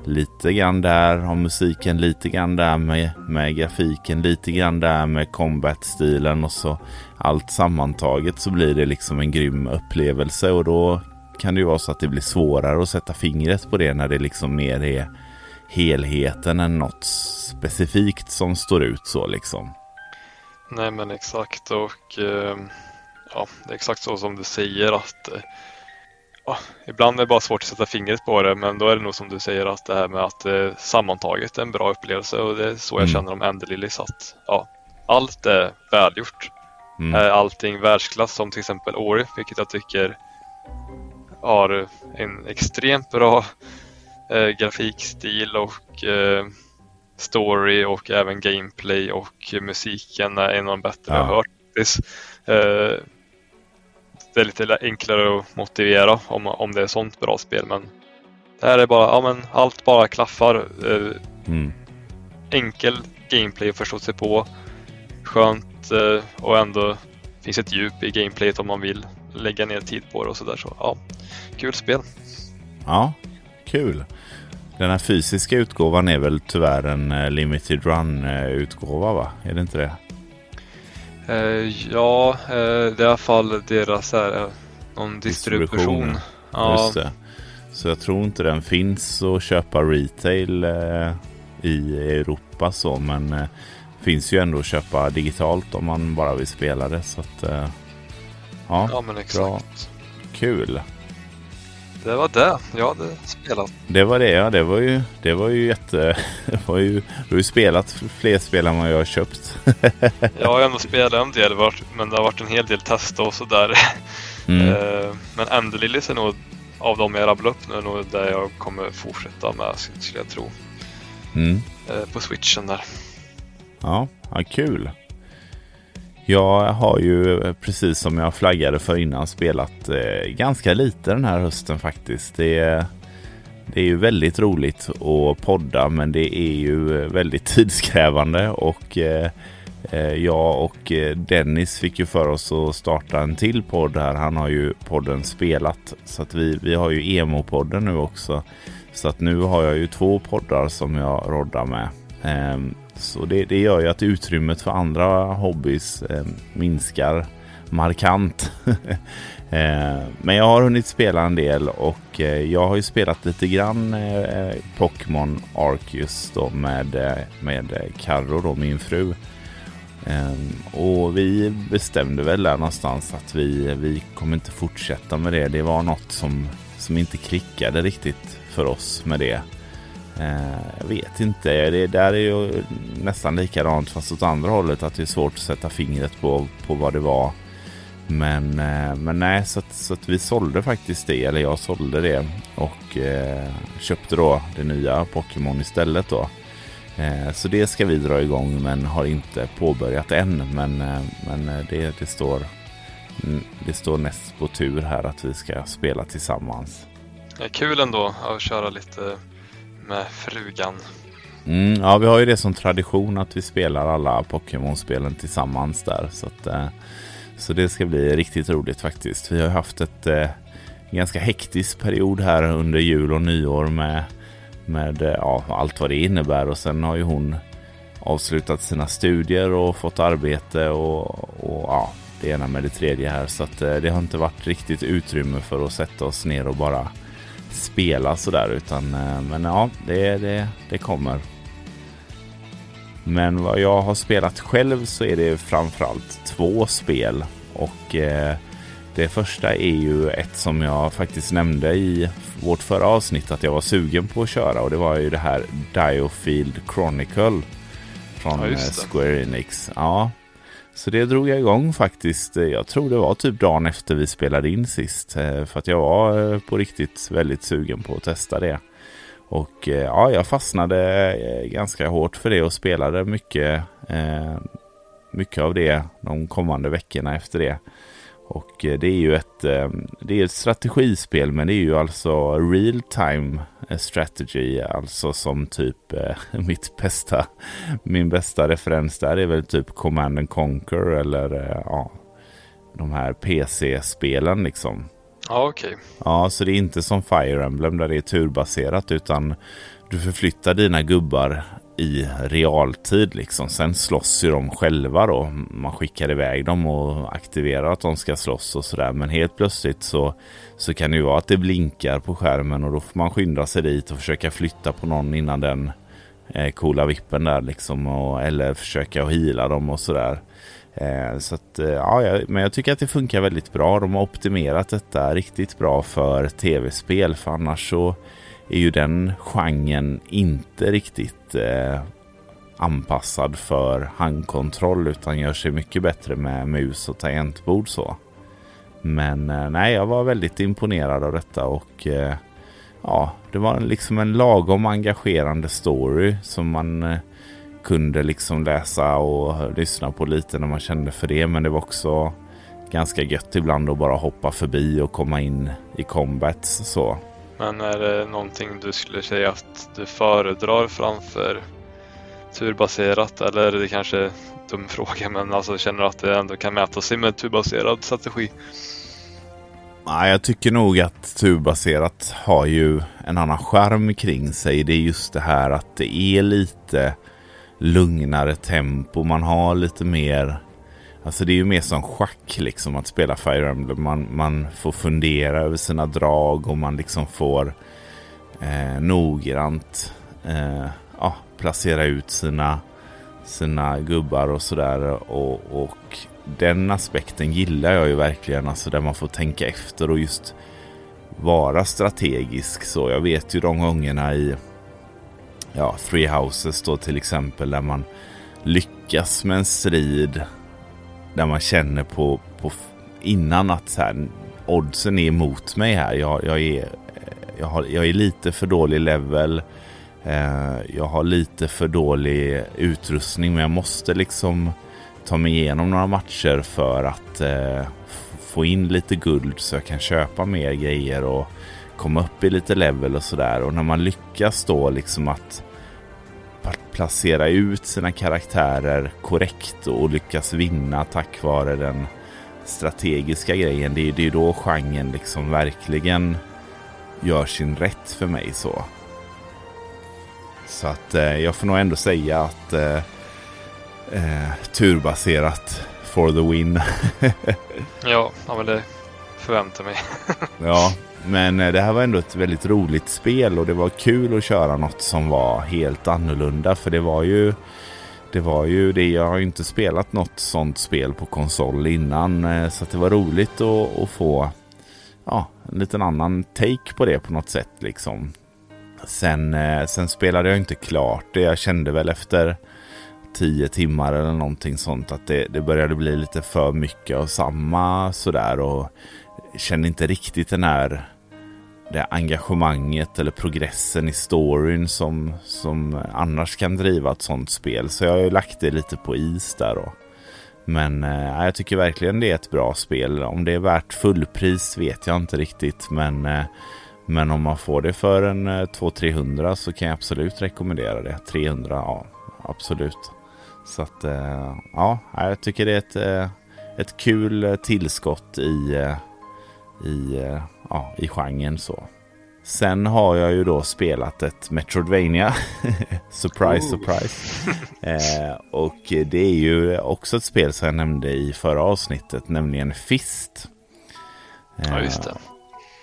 lite grann där om musiken, lite grann där med, med grafiken, lite grann där med combat-stilen och så allt sammantaget så blir det liksom en grym upplevelse och då kan det ju vara så att det blir svårare att sätta fingret på det när det liksom mer är helheten än något specifikt som står ut så liksom. Nej men exakt och eh, ja, det är exakt så som du säger att eh, ja, ibland är det bara svårt att sätta fingret på det men då är det nog som du säger att det här med att eh, sammantaget är en bra upplevelse och det är så jag mm. känner om Enderlilies att ja, allt är välgjort. Mm. Är allting världsklass som till exempel Ori vilket jag tycker har en extremt bra eh, grafikstil och eh, story och även gameplay och musiken är en av de bättre ja. jag har hört. Eh, det är lite enklare att motivera om, om det är sånt bra spel. Men det här är bara, ja men allt bara klaffar. Eh, mm. Enkel gameplay att förstå sig på. Skönt eh, och ändå finns ett djup i gameplayet om man vill lägga ner tid på det och sådär. Så ja, kul spel. Ja, kul. Den här fysiska utgåvan är väl tyvärr en uh, limited run-utgåva va? Är det inte det? Eh, ja, eh, det är i alla fall deras här, eh, någon distribution. distribution. Ja. Just det. Så jag tror inte den finns att köpa retail i Europa så men finns ju ändå att köpa digitalt om man bara vill spela det. Så att, ja, ja men exakt. Bra. Kul. Det var det jag hade spelat. Det var det ja. Det var ju, det var ju jätte... [LAUGHS] Det var ju, du har ju spelat fler spel än vad jag har köpt. jag har ändå [LAUGHS] spelat en del men det har varit en hel del test och sådär. Mm. [LAUGHS] Eh, men Enderlilies är nog av de jag rabblade upp nu nog där jag kommer fortsätta med skulle jag tro. Mm. Eh, på switchen där. Ja, ja kul. Jag har ju eh, precis som jag flaggade för innan spelat eh, ganska lite den här hösten faktiskt. Det är, det är ju väldigt roligt att podda men det är ju väldigt [LAUGHS] tidskrävande och eh, eh jag och eh, Dennis fick ju för oss att starta en till podd här. Han har ju podden Spelat. Så att vi, vi har ju Emo-podden nu också. Så att nu har jag ju två poddar som jag roddar med. Ehm, så det, det gör ju att utrymmet för andra hobbys eh, minskar markant. [LAUGHS] Eh, men jag har hunnit spela en del och eh, jag har ju spelat lite grann Pokémon Arceus då med, med Carro då, min fru. Och vi bestämde väl där någonstans att vi, vi kommer inte fortsätta med det. Det var något som, som inte klickade riktigt för oss med det. Eh, jag vet inte, det där är ju nästan likadant fast åt andra hållet att det är svårt att sätta fingret på, på vad det var. Men, eh, men nej, så att, så att vi sålde faktiskt det, eller jag sålde det och eh, köpte då det nya Pokémon istället då. Eh, så det ska vi dra igång men har inte påbörjat än. Men, eh, men eh, det, det, står, mm, det står näst på tur här att vi ska spela tillsammans. Ja, kul ändå att köra lite med frugan. Mm, ja, vi har ju det som tradition att vi spelar alla Pokémon-spelen tillsammans där. Så, att, eh, så det ska bli riktigt roligt faktiskt. Vi har haft ett eh, ganska hektisk period här under jul och nyår med med eh, ja, allt vad det innebär och sen har ju hon avslutat sina studier och fått arbete och, och ja, det ena med det tredje här så att eh, det har inte varit riktigt utrymme för att sätta oss ner och bara spela sådär utan eh, men ja, det, det, det kommer. Men vad jag har spelat själv så är det framförallt två spel och eh, det första är ju ett som jag faktiskt nämnde i vårt förra avsnitt att jag var sugen på att köra och det var ju det här Diofield Chronicle från ja, eh, Square Enix. Ja, så det drog jag igång faktiskt. Jag tror det var typ dagen efter vi spelade in sist eh, för att jag var eh, på riktigt väldigt sugen på att testa det. Och eh, ja, jag fastnade ganska hårt för det och spelade mycket, mycket av det de kommande veckorna efter det. Och eh, det är ju ett, eh, det är ett strategispel men det är ju alltså real time eh, strategy. Alltså som typ [LAUGHS] mitt bästa, min bästa referens där är väl typ Command and Conquer eller ja, de här PC-spelen liksom. Ja, okej. Okay. Ja, så det är inte som Fire Emblem där det är turbaserat utan du förflyttar dina gubbar i realtid liksom. Sen slåss ju de själva då. Man skickar iväg dem och aktiverar att de ska slåss och sådär. Men helt plötsligt så, så kan det ju vara att det blinkar på skärmen och då får man skynda sig dit och försöka flytta på någon innan den eh, coola vippen där liksom. Och, eller försöka hila dem och sådär. Eh, så att, eh, ja, men jag tycker att det funkar väldigt bra. De har optimerat detta riktigt bra för tv-spel. För annars så är ju den genren inte riktigt eh, anpassad för handkontroll utan gör sig mycket bättre med mus och tangentbord så. Men eh, nej, jag var väldigt imponerad av detta och eh, ja, det var liksom en lagom engagerande story som man eh, kunde liksom läsa och lyssna på lite när man kände för det. Men det var också ganska gött ibland att bara hoppa förbi och komma in i combats så. Men är det någonting du skulle säga att du föredrar framför turbaserat eller det kanske är en dum fråga men alltså känner du att det ändå kan mäta sig med turbaserad strategi? Nej, jag tycker nog att turbaserat har ju en annan skärm kring sig. Det är just det här att det är lite lugnare tempo. Man har lite mer Alltså det är ju mer som schack liksom att spela Fire Emblem. Man, man får fundera över sina drag och man liksom får eh, noggrant eh, ja, placera ut sina, sina gubbar och sådär. Och, och den aspekten gillar jag ju verkligen. Alltså där man får tänka efter och just vara strategisk. Så jag vet ju de gångerna i ja, Three Houses då till exempel där man lyckas med en strid där man känner på, på innan att så här, oddsen är emot mig här. Jag, jag, är, jag, har, jag är lite för dålig level. Eh, jag har lite för dålig utrustning men jag måste liksom ta mig igenom några matcher för att eh, få in lite guld så jag kan köpa mer grejer och komma upp i lite level och sådär. Och när man lyckas då liksom att placera ut sina karaktärer korrekt och lyckas vinna tack vare den strategiska grejen. Det är, är då genren liksom verkligen gör sin rätt för mig så. Så att eh, jag får nog ändå säga att eh, eh, turbaserat for the win. [LAUGHS] ja, ja, men det förväntar mig. ja, men eh, det här var ändå ett väldigt roligt spel och det var kul att köra något som var helt annorlunda. För det var ju det var ju det. Jag har ju inte spelat något sånt spel på konsol innan. Eh, så det var roligt att, att få ja, en liten annan take på det på något sätt. Liksom. Sen, eh, sen spelade jag inte klart det. Jag kände väl efter tio timmar eller någonting sånt att det, det började bli lite för mycket av samma sådär. Och kände inte riktigt den här det engagemanget eller progressen i storyn som, som annars kan driva ett sånt spel. Så jag har ju lagt det lite på is där då. Men eh, jag tycker verkligen det är ett bra spel. Om det är värt fullpris vet jag inte riktigt. Men, eh, men om man får det för en eh, 200-300 så kan jag absolut rekommendera det. 300, ja absolut. Så att eh, ja, jag tycker det är ett, eh, ett kul eh, tillskott i, i ja, i genren så. Sen har jag ju då spelat ett Metroidvania. [LAUGHS] surprise, oh. surprise. [LAUGHS] eh, och det är ju också ett spel som jag nämnde i förra avsnittet, nämligen Fist. Eh, ja, just det.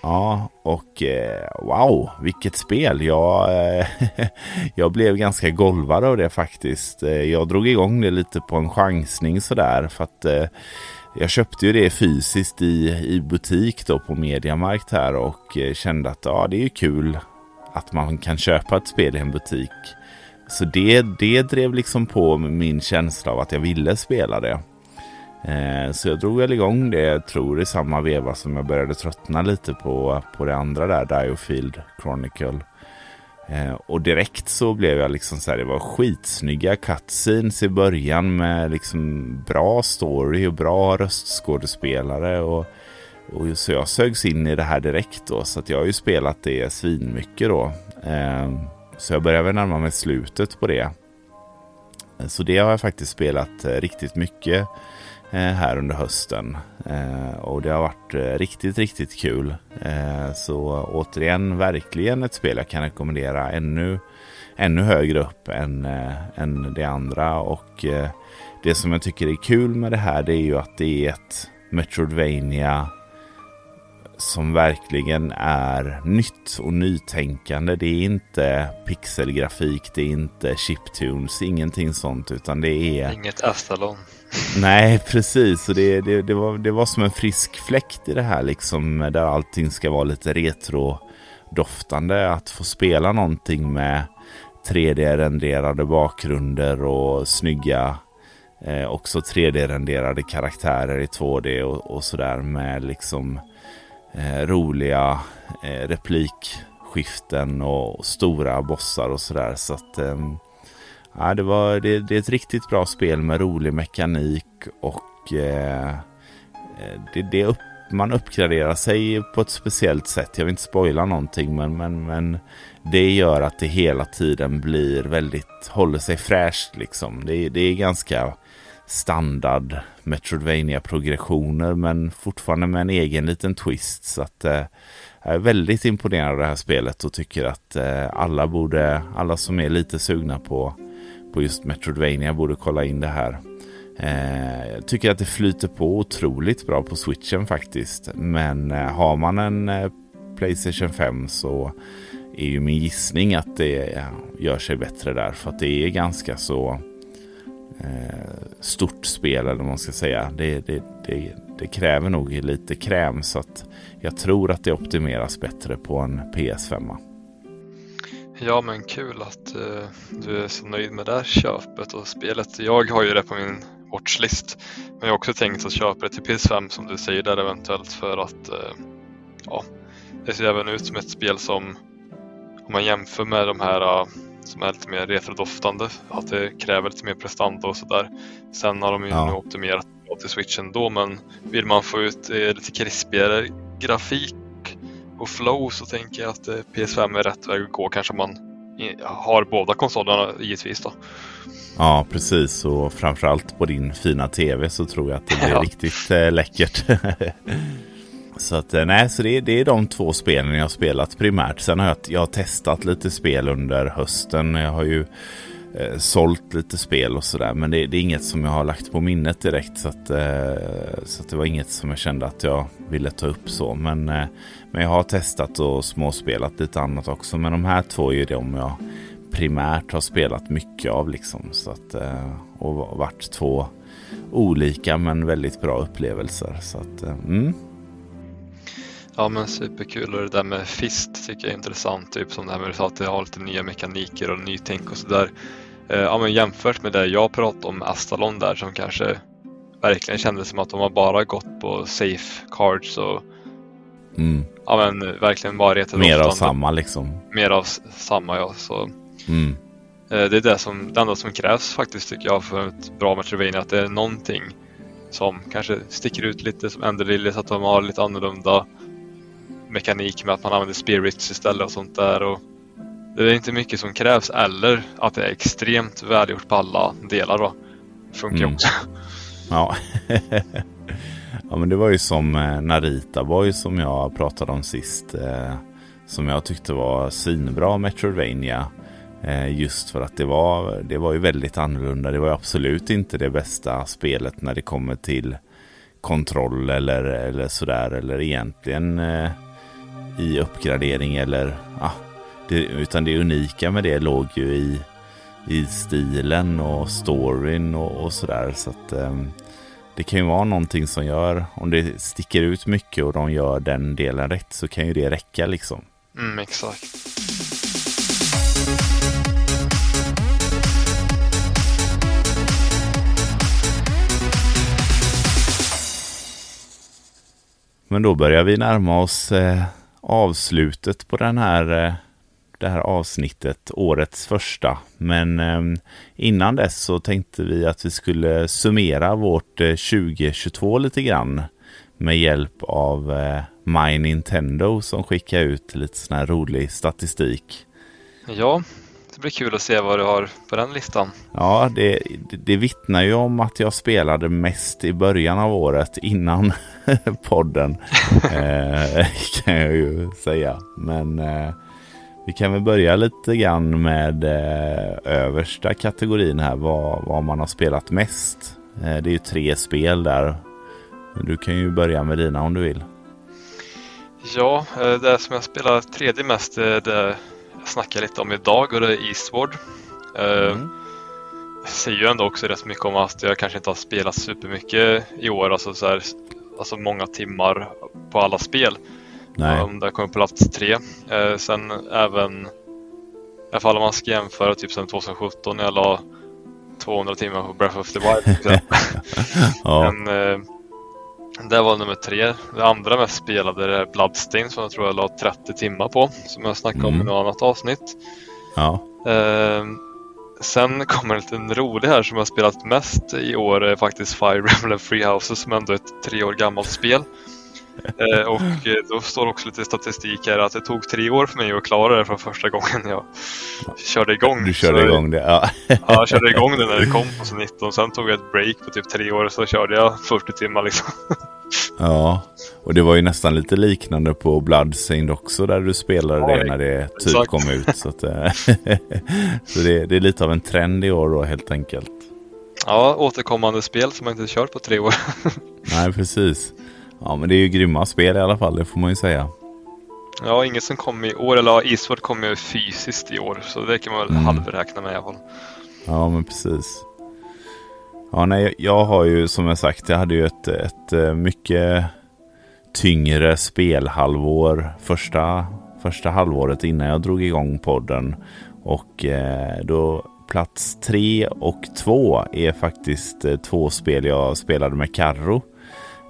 Ja, och eh, wow, vilket spel. Jag, eh, [LAUGHS] jag blev ganska golvad av det faktiskt. Eh, jag drog igång det lite på en chansning sådär. För att eh, jag köpte ju det fysiskt i, i butik då på Mediamarkt här och eh, kände att ja, det är ju kul att man kan köpa ett spel i en butik. Så det, det drev liksom på min känsla av att jag ville spela det. Eh, så jag drog väl igång det, jag tror i samma veva som jag började tröttna lite på, på det andra där, Diofield Chronicle. Eh, och direkt så blev jag liksom så här, det var skitsnygga cutscenes i början med liksom bra story och bra röstskådespelare. Och, och så jag sögs in i det här direkt då, så att jag har ju spelat det svinmycket då. Eh, så jag börjar väl närma mig slutet på det. Eh, så det har jag faktiskt spelat eh, riktigt mycket. Eh, här under hösten. Eh, och det har varit eh, riktigt, riktigt kul. Så återigen, verkligen ett spel jag kan rekommendera ännu, ännu högre upp än, än det andra. Och det som jag tycker är kul med det här det är ju att det är ett Metroidvania som verkligen är nytt och nytänkande. Det är inte pixelgrafik, det är inte chiptunes, ingenting sånt utan det är... Inget Astalon. [LAUGHS] Nej, precis. Och det, det, det, var, det var som en frisk fläkt i det här liksom. Där allting ska vara lite retro-doftande. Att få spela någonting med 3D-renderade bakgrunder och snygga eh, också 3D-renderade karaktärer i 2D och, och sådär med liksom eh, roliga eh, replikskiften och stora bossar och sådär. Så att eh, Ja, det, var, det, det, är ett riktigt bra spel med rolig mekanik och eh, eh, det, det upp, man uppgraderar sig på ett speciellt sätt. Jag vill inte spoila någonting men, men, men det gör att det hela tiden blir väldigt, håller sig fräscht liksom. Det, det är ganska standard metroidvania progressioner men fortfarande med en egen liten twist. Så att eh, jag är väldigt imponerad av det här spelet och tycker att eh, alla borde, alla som är lite sugna på på just Metroidvania borde kolla in det här. Eh, jag tycker att det flyter på otroligt bra på switchen faktiskt. Men eh, har man en eh, Playstation 5 så är ju min gissning att det eh, gör sig bättre där. För att det är ganska så eh, stort spel eller vad man ska säga. Det, det, det, det, kräver nog lite kräm så att jag tror att det optimeras bättre på en PS5. Ja men kul att uh, du är så nöjd med det här köpet och spelet. Jag har ju det på min watchlist. Men jag har också tänkt att köpa det till PS5 som du säger där eventuellt för att uh, ja, det ser även ut som ett spel som om man jämför med de här uh, som är lite mer retrodoftande, att det kräver lite mer prestanda och sådär. Sen har de ju ja. nu optimerat till switchen då men vill man få ut lite krispigare grafik och flow så tänker jag att eh, PS5 är rätt väg att gå. Kanske man har båda konsolerna givetvis då. Ja, precis. Och framförallt på din fina tv så tror jag att det blir [LAUGHS] ja. riktigt äh, läckert. [LAUGHS] så att eh, nej, så det, det är de två spelen jag har spelat primärt. Sen har jag, jag har testat lite spel under hösten. Jag har ju eh, sålt lite spel och sådär. Men det, det, är inget som jag har lagt på minnet direkt. Så, att, eh, så att det var inget som jag kände att jag ville ta upp så. Men, eh, men jag har testat och småspelat lite annat också. Men de här två är ju de jag primärt har spelat mycket av. Liksom, så att, eh, och varit två olika men väldigt bra upplevelser. Så att, eh, mm. Ja men superkul och det där med Fist tycker jag är intressant. Typ som det här med att det har lite nya mekaniker och nytänk och sådär. Eh, ja men jämfört med det jag pratade om Astalon där som kanske verkligen kändes som att de har bara gått på safe cards och mm. ja men verkligen bara retat Mer av samma liksom. Mer av samma ja. Så, mm. eh, det är det, som, det enda som krävs faktiskt tycker jag för ett bra Metroidvania att det är någonting som kanske sticker ut lite som Ender Lily så att de har lite annorlunda mekanik med att man använder spirits istället och sånt där. Och det är inte mycket som krävs eller att det är extremt välgjort på alla delar då. Funkar mm. också. Ja. [LAUGHS] ja men det var ju som eh, Narita Boy som jag pratade om sist. Eh, som jag tyckte var svinbra Metroidvania. Eh, just för att det var, det var ju väldigt annorlunda. Det var absolut inte det bästa spelet när det kommer till kontroll eller, eller sådär. Eller egentligen eh, i uppgradering eller det, utan det unika med det låg ju i, i stilen och storyn och, och sådär. Så att um, det kan ju vara någonting som gör, om det sticker ut mycket och de gör den delen rätt så kan ju det räcka liksom. Mm, exakt. Men då börjar vi närma oss eh, avslutet på den här, eh, det här avsnittet, årets första. Men ehm, innan dess så tänkte vi att vi skulle summera vårt 2022 eh, lite grann med hjälp av eh, My Nintendo som skickar ut lite sån här rolig statistik. Ja, det blir kul att se vad du har på den listan. Ja, det, det, det vittnar ju om att jag spelade mest i början av året innan [LAUGHS] podden. eh, kan jag ju säga. Men eh, vi kan väl börja lite grann med eh, översta kategorin här. Vad, vad man har spelat mest. Eh, det är ju tre spel där. Du kan ju börja med dina om du vill. Ja, eh, det som jag spelar tredje mest är det jag snackar lite om idag och det är Eastward. Eh, mm. Jag säger ju ändå också rätt mycket om att jag kanske inte har spelat supermycket i år, alltså, så här, alltså många timmar på alla spel. Nej. Um, där kommer på plats tre. Eh, sen även, i alla fall om man ska jämföra typ sen 2017 när jag la 200 timmar på Breath of the Wild. [LAUGHS] ja. Men, eh, det var nummer tre. Det andra mest spelade är Bloodstain som jag tror jag la 30 timmar på. Som jag snackade mm. om i något annat avsnitt. Ja. Eh, sen kommer en liten rolig här som jag spelat mest i år är faktiskt Fire Emblem Free Houses som ändå är ett tre år gammalt spel. [LAUGHS] Eh, och eh, då står också lite statistik här att det tog tre år för mig att klara det från första gången jag körde igång. Du körde så, igång det? Ja. ja, jag körde igång det när det kom på [LAUGHS] 19. Sen tog jag ett break på typ tre år så körde jag 40 timmar liksom. [LAUGHS] Ja, och det var ju nästan lite liknande på Bloodstained också där du spelade ja, det när det typ exakt. kom ut. Så, att, eh, så det, det, är lite av en trend i år då helt enkelt. Ja, återkommande spel som man inte kört på tre år. Nej, precis. Ja, men det är ju grymma spel i alla fall, det får man ju säga. Ja, inget som kom i år, eller Eastward kom ju fysiskt i år, så det kan man väl mm. halvräkna med i alla fall. Ja, men precis. Ja, nej, jag har ju som jag sagt, jag hade ju ett, ett eh, mycket tyngre spelhalvår första, första halvåret innan jag drog igång podden. Och eh, då plats tre och två är faktiskt eh, två spel jag spelade med Carro.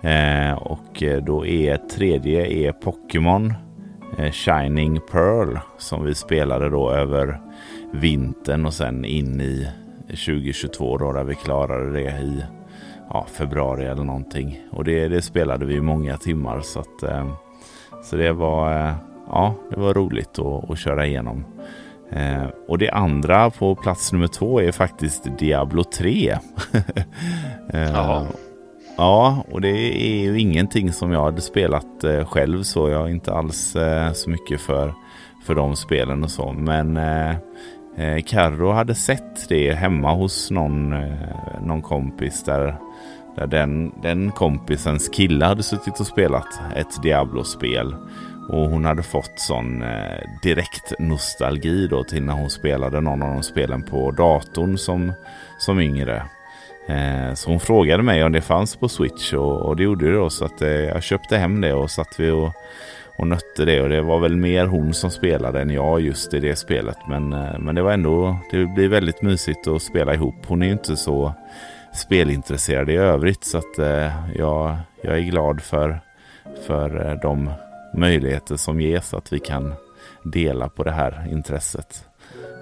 Eh, och eh, då är tredje är Pokémon eh, Shining Pearl som vi spelade då över vintern och sen in i 2022 då där vi klarade det i ja, februari eller någonting. Och det, det spelade vi många timmar så att så det var ja, det var roligt att, att köra igenom. Eh, och det andra på plats nummer två är faktiskt Diablo 3. [LAUGHS] eh, ja, och det är ju ingenting som jag hade spelat eh, själv så jag är inte alls eh, så mycket för, för de spelen och så. Men eh, eh, Carro hade sett det hemma hos någon, eh, någon kompis där, där den, den kompisens kille hade suttit och spelat ett Diablo-spel. Och hon hade fått sån eh, direkt nostalgi då till när hon spelade någon av de spelen på datorn som, som yngre. Eh, så hon frågade mig om det fanns på Switch och, och det gjorde det då så att eh, jag köpte hem det och satt vi och, och nötte det och det var väl mer hon som spelade än jag just i det spelet. Men, eh, men det var ändå, det blir väldigt mysigt att spela ihop. Hon är ju inte så spelintresserad i övrigt så att jag, jag är glad för, för de möjligheter som ges att vi kan dela på det här intresset.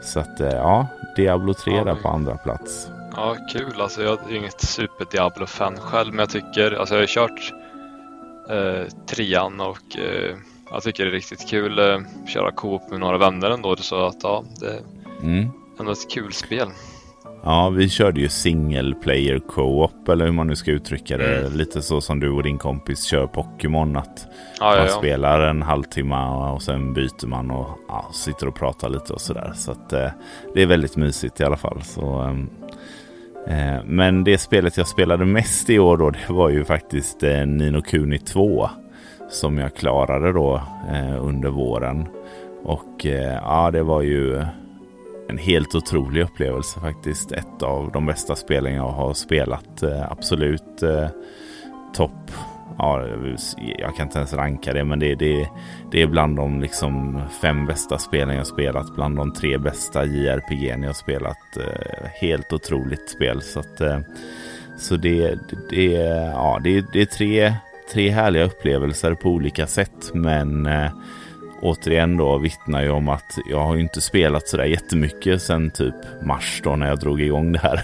Så att ja, Diablo 3 ja, där på andra plats. Ja, kul. Alltså jag är inget super Diablo-fan själv, men jag tycker, alltså jag har kört eh, trean och eh, jag tycker det är riktigt kul att eh, köra Coop med några vänner ändå. Så att ja, det är mm. ändå ett kul spel. Ja, vi körde ju single player co-op eller hur man nu ska uttrycka det. Mm. Lite så som du och din kompis kör Pokémon. Att ja, man ja, ja. spelar en halvtimme och sen byter man och sitter och pratar lite och sådär. Så att eh, det är väldigt mysigt i alla fall. Så, eh, Eh, men det spelet jag spelade mest i år då, det var ju faktiskt eh, Nino Kuni 2. Som jag klarade då eh, under våren. Och ja, det var ju en helt otrolig upplevelse faktiskt. Ett av de bästa spelen jag har spelat. Absolut topp. Ja, jag kan inte ens ranka det, men det, det, det är bland de liksom fem bästa spelen jag spelat. Bland de tre bästa JRPG jag spelat. Eh, helt otroligt spel. Så, att, eh, så det, det, ja, det, det är tre, tre härliga upplevelser på olika sätt. Men eh, återigen då vittnar ju om att jag har ju inte spelat sådär jättemycket sen typ mars då när jag drog igång det här.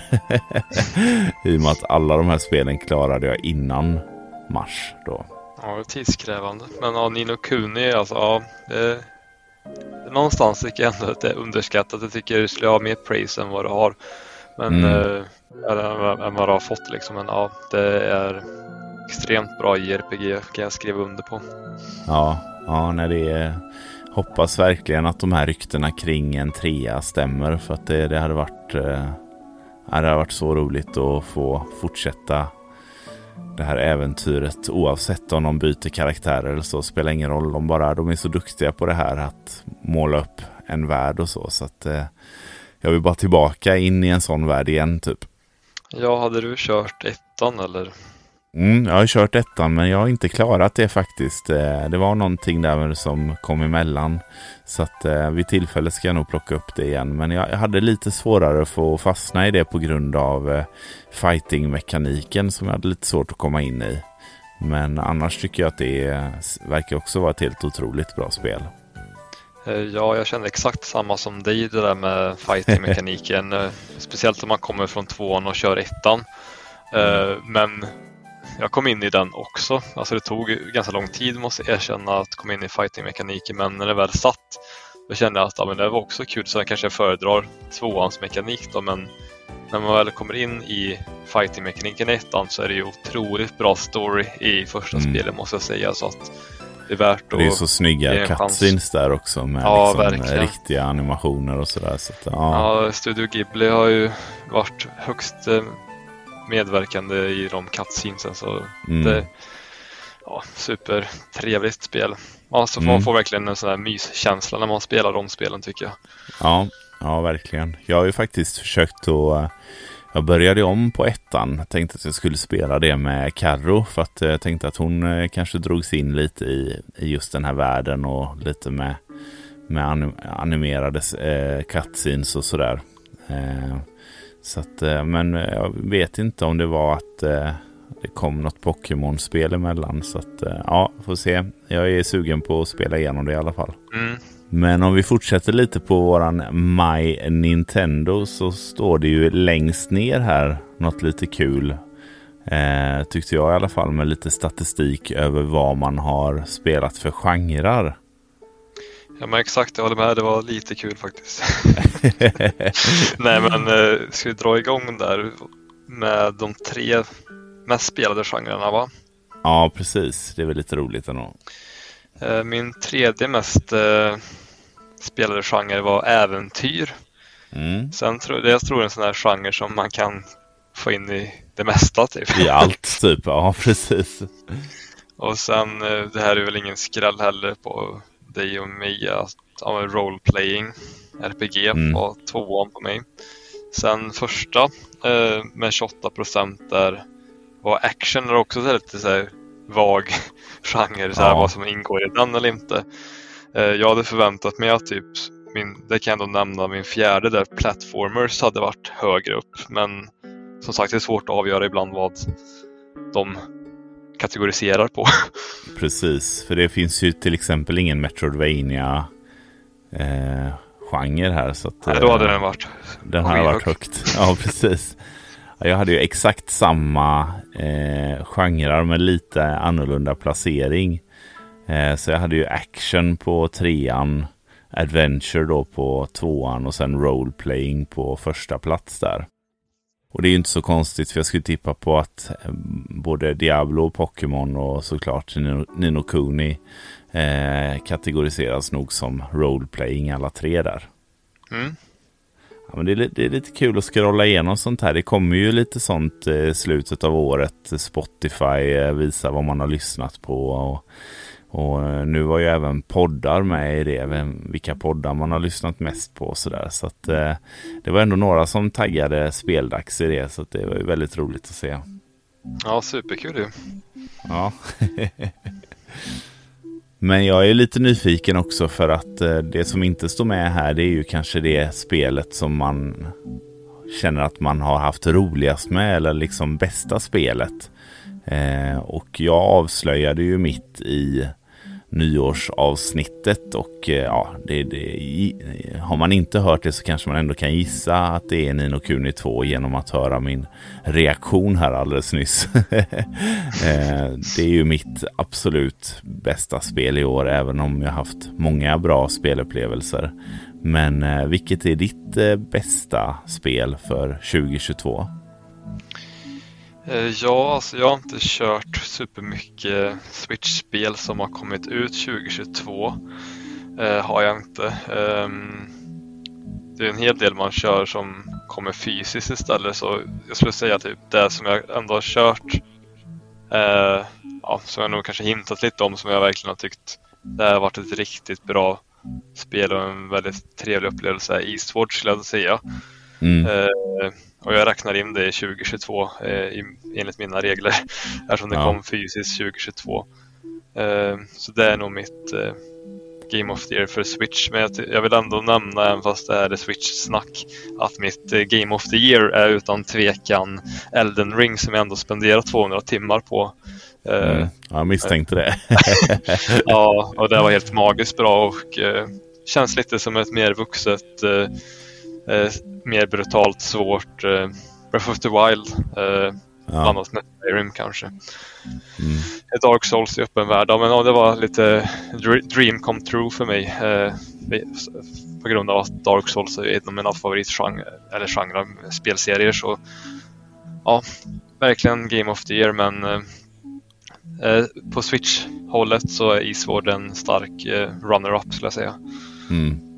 [LAUGHS] I och med att alla de här spelen klarade jag innan mars då. Ja, det är tidskrävande. Men ja, Nino Kuni, alltså ja, det, någonstans tycker jag ändå att det är underskattat. Jag tycker det skulle ha mer praise än vad det har. Men, mm. äh, än vad det har fått liksom. Men ja, det är extremt bra JRPG kan jag skriva under på. Ja, ja när det är hoppas verkligen att de här ryktena kring en trea stämmer för att det, det hade varit eh, det hade varit så roligt att få fortsätta det här äventyret oavsett om de byter karaktärer eller så spelar ingen roll. De, bara, de är så duktiga på det här att måla upp en värld och så. Så att eh, jag vill bara tillbaka in i en sån värld igen typ. Ja, hade du kört ettan eller? Mm, jag har kört ettan men jag har inte klarat det faktiskt. Eh, det var någonting där som kom emellan. Så att eh, vid tillfälle ska jag nog plocka upp det igen. Men jag hade lite svårare att fastna i det på grund av eh, fighting-mekaniken som jag hade lite svårt att komma in i. Men annars tycker jag att det verkar också vara ett helt otroligt bra spel. Ja, jag känner exakt samma som dig det där med fighting-mekaniken. [LAUGHS] Speciellt om man kommer från tvåan och kör ettan. Mm. Men jag kom in i den också. Alltså det tog ganska lång tid måste jag erkänna att komma in i fighting-mekaniken men när det väl satt då kände jag att ja, men det var också kul så jag kanske föredrar tvåans mekanik då men när man väl kommer in i fighting-mekaniken i ettan så är det ju otroligt bra story i första mm. spelet måste jag säga så att det är värt att Det är så snygga cutscenes där också med ja, liksom riktiga animationer och sådär. Så att, ja. ja, Studio Ghibli har ju varit högst eh, medverkande i de cutscenesen. Så mm. det ja, supertrevligt spel. Alltså mm. Man får verkligen en sån här myskänsla när man spelar de spelen tycker jag. Ja, ja verkligen. Jag har ju faktiskt försökt att jag började om på ettan. Jag tänkte att jag skulle spela det med Carro för att jag tänkte att hon eh, kanske drogs in lite i, i just den här världen och lite med, med animerade eh, cutscenes och sådär. Eh, så att, eh, men eh, jag vet inte om det var att eh, det kom något Pokémon-spel emellan. Så att, ja, får se. Jag är sugen på att spela igenom det i alla fall. Mm. Men om vi fortsätter lite på våran My Nintendo så står det ju längst ner här något lite kul. Eh, tyckte jag i alla fall med lite statistik över vad man har spelat för genrer. Ja men exakt, jag håller med. Det var lite kul faktiskt. [LAUGHS] Nej men eh, ska vi dra igång där med de tre mest spelade genrerna va? Ja precis, det är väl lite roligt ändå. Eh, min tredje mest eh, spelade genre var äventyr. Mm. Sen tror jag tror en sån här genre som man kan få in i det mesta typ. I allt typ, ja precis. Och sen, det här är väl ingen skräll heller på dig och mig att ja, roleplaying RPG mm. var tvåan på mig. Sen första eh, med 28 procent där var action är också lite så här vag [LAUGHS] genre, så här, ja. vad som ingår i den eller inte. Eh, jag hade förväntat mig att typ min, det kan jag ändå nämna, min fjärde där, Platformers, hade varit högre upp. Men som sagt, det är svårt att avgöra ibland vad de kategoriserar på. [LAUGHS] Precis, för det finns ju till exempel ingen Metroidvania eh, genre här. Så att, Nej, då hade den varit Den hade varit högt. Ja, [LAUGHS] precis. Jag hade ju exakt samma eh, genrer med lite annorlunda placering. Eh, så jag hade ju action på trean, adventure då på tvåan och sen roleplaying på första plats där. Och det är ju inte så konstigt för jag skulle tippa på att eh, både Diablo, Pokémon och såklart Nino Kuni eh, kategoriseras nog som roleplaying alla tre där. Mm. Ja, men det, är, det är lite kul att scrolla igenom sånt här. Det kommer ju lite sånt i eh, slutet av året. Spotify eh, visar vad man har lyssnat på. Och och eh, nu var ju även poddar med i det, vilka poddar man har lyssnat mest på och sådär. Så att eh, det var ändå några som taggade speldags i det, så det var ju väldigt roligt att se. Ja, superkul ju. Ja. [LAUGHS] Men jag är lite nyfiken också för att eh, det som inte står med här det är ju kanske det spelet som man känner att man har haft roligast med eller liksom bästa spelet. Eh, och jag avslöjade ju mitt i nyårsavsnittet och eh, ja, det, det, har man inte hört det så kanske man ändå kan gissa att det är Nino Kuni 2 genom att höra min reaktion här alldeles nyss. [LAUGHS] Eh, det är ju mitt absolut bästa spel i år, även om jag haft många bra spelupplevelser. Men eh, vilket är ditt bästa spel för 2022? Eh, ja, alltså jag har inte kört supermycket Switch-spel som har kommit ut 2022. Eh, har jag inte. Eh, det är en hel del man kör som kommer fysiskt istället så jag skulle säga typ det som jag ändå har kört eh, ja, som jag nog kanske hintat lite om som jag verkligen har tyckt det har varit ett riktigt bra spel och en väldigt trevlig upplevelse är Eastward skulle jag säga. Mm. Eh, och jag räknar in det i 2022 eh, enligt mina regler [LAUGHS] eftersom det ja. kom fysiskt 2022. Eh, så det är nog mitt eh, Game of the Year för Switch. Men jag, jag vill ändå nämna, även fast det är Switch-snack, att mitt eh, Game of the Year är utan tvekan Elden Ring som jag ändå spenderat 200 timmar på. Eh, mm. Jag misstänkte det. [LAUGHS] ja, och det var helt magiskt bra och eh, känns lite som ett mer vuxet eh, mer brutalt svårt eh, Breath of the Wild. Eh, ja. Annat med Skyrim kanske. Mm. Dark Souls i öppen värld. Ja, men ja, det var lite dream come true för mig. Eh, på grund av att Dark Souls är en av mina favoritgenrer, eller genrer, spelserier. Så ja, verkligen Game of the Year men eh, eh på Switch-hållet så är Eastward en stark eh, runner-up skulle jag säga. Mm.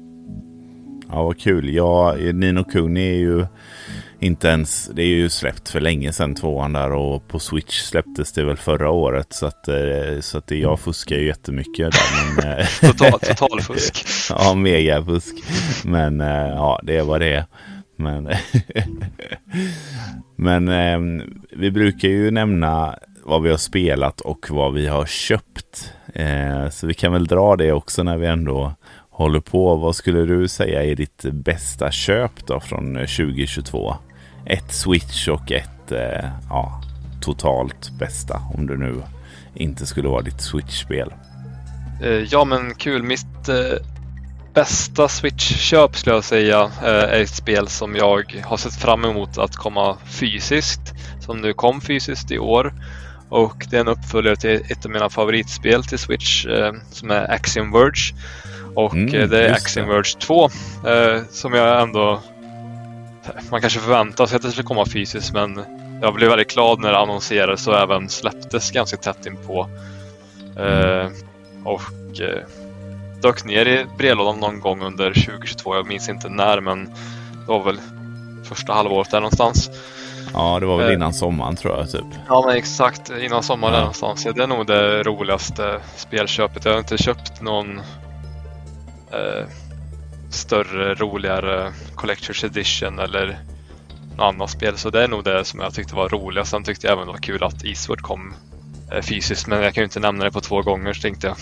Ja, vad kul. Ja, Nino Kuni är ju inte ens, det är ju släppt för länge sedan tvåan där och på Switch släpptes det väl förra året så att, eh, så att jag fuskar ju jättemycket där. Men, eh, [LAUGHS] Total, totalfusk. [LAUGHS] ja, megafusk. Men eh, ja, det är vad det. Men, [LAUGHS] men vi brukar ju nämna vad vi har spelat och vad vi har köpt. Så vi kan väl dra det också när vi ändå håller på. Vad skulle du säga är ditt bästa köp då från eh, 2022? Ett Switch och ett eh, ja, totalt bästa om det nu inte skulle vara ditt Switch-spel. Eh, ja men kul. Mitt eh, bästa Switch-köp skulle jag säga eh, är ett spel som jag har sett fram emot att komma fysiskt. Som nu kom fysiskt i år. Och det är en uppföljare till ett av mina favoritspel till Switch eh, som är Axiom Verge. Och Mm, eh, det är Axiom. Verge 2 eh, som jag ändå... Man kanske förväntar sig att det skulle komma fysiskt men jag blev väldigt glad när det annonserades och även släpptes ganska tätt inpå. Eh, och eh, dök ner i brevlådan någon gång under 2022. Jag minns inte när men det var väl första halvåret där någonstans. Ja, det var väl innan sommaren tror jag typ. Ja men exakt, innan sommaren Ja. någonstans. Det är nog det roligaste spelköpet. Jag har inte köpt någon eh, större, roligare Collector's Edition eller något annat spel. Så det är nog det som jag tyckte var roligast. Sen tyckte jag även det var kul att Eastward kom eh, fysiskt. Men jag kan ju inte nämna det på två gånger så tänkte jag.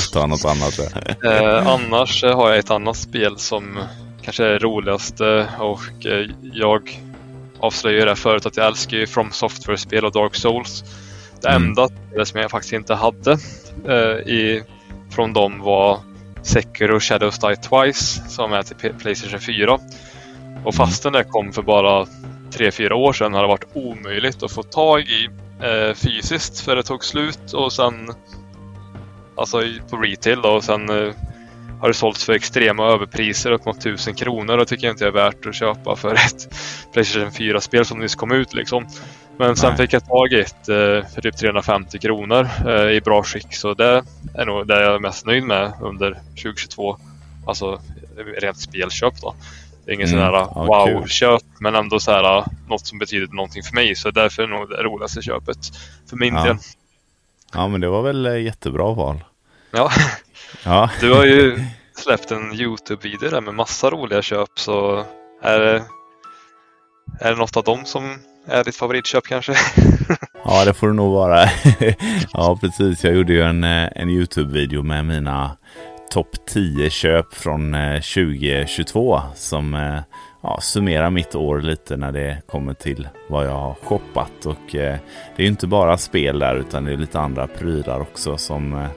[LAUGHS] Ta något annat. [LAUGHS] Eh, annars eh, har jag ett annat spel som kanske är det roligaste och eh, jag avslöjade det förut att jag älskar ju From Software-spel och Dark Souls. Det Mm. enda spelet som jag faktiskt inte hade eh, i, från dem var Sekiro Shadows Die Twice som är till Playstation 4. Och fastän det kom för bara 3-4 år sedan har det varit omöjligt att få tag i eh, fysiskt för det tog slut och sen Alltså på retail då och sen eh, har det sålts för extrema överpriser upp mot 1000 kronor. Det tycker jag inte är värt att köpa för ett [LAUGHS] Playstation 4-spel som nyss kom ut liksom. Men sen Nej. fick jag tag i ett eh, för typ 350 kronor eh, i bra skick. Så det är nog det jag är mest nöjd med under 2022. Alltså rent spelköp då. Det är ingen Mm, ja, kul. wow-köp men ändå så här något som betyder någonting för mig. Så därför är det nog det roligaste köpet för min Ja. del. Ja, men det var väl eh, jättebra val. Ja. [LAUGHS] Ja, Du har ju släppt en Youtube-video där med massa roliga köp så är det, är det något av dem som är ditt favoritköp kanske? [LAUGHS] ja det får det nog vara. [LAUGHS] ja, precis. Jag gjorde ju en, eh, en YouTube-video med mina topp 10 köp från eh, 2022 som eh, ja, summerar mitt år lite när det kommer till vad jag har shoppat. Och eh, det är ju inte bara spel där utan det är lite andra prylar också som, eh,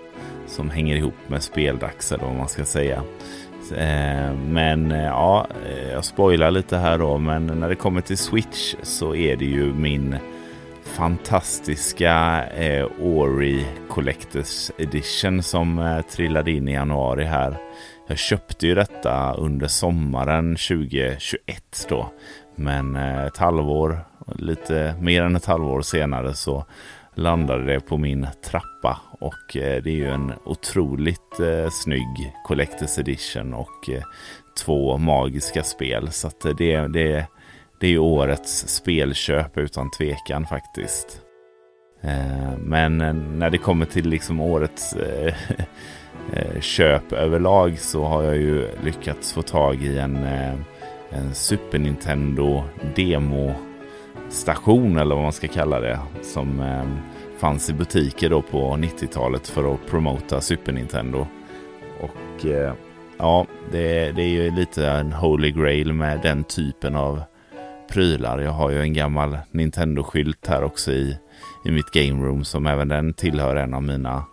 som hänger ihop med speldags eller vad man ska säga. Eh, men eh, ja, eh, jag spoilar lite här då. Men när det kommer till Switch så är det ju min fantastiska eh, Ori Collectors Edition som eh, trillade in i januari här. Jag köpte ju detta under sommaren 2021 då. Men eh, ett halvår, lite mer än ett halvår senare så landade det på min trappa. Och eh, det är ju en otroligt eh, snygg Collectors Edition och eh, två magiska spel. Så att eh, det, det, det är ju årets spelköp utan tvekan faktiskt. Eh, Men eh, när det kommer till liksom årets [LAUGHS] eh, köp överlag så har jag ju lyckats få tag i en, en Super Nintendo Demo-station eller vad man ska kalla det. Som eh, fanns i butiker då på 90-talet för att promota Super Nintendo. Och eh, ja, det, det är ju lite en holy grail med den typen av prylar. Jag har ju en gammal Nintendo-skylt här också i, i mitt game room som även den tillhör en av mina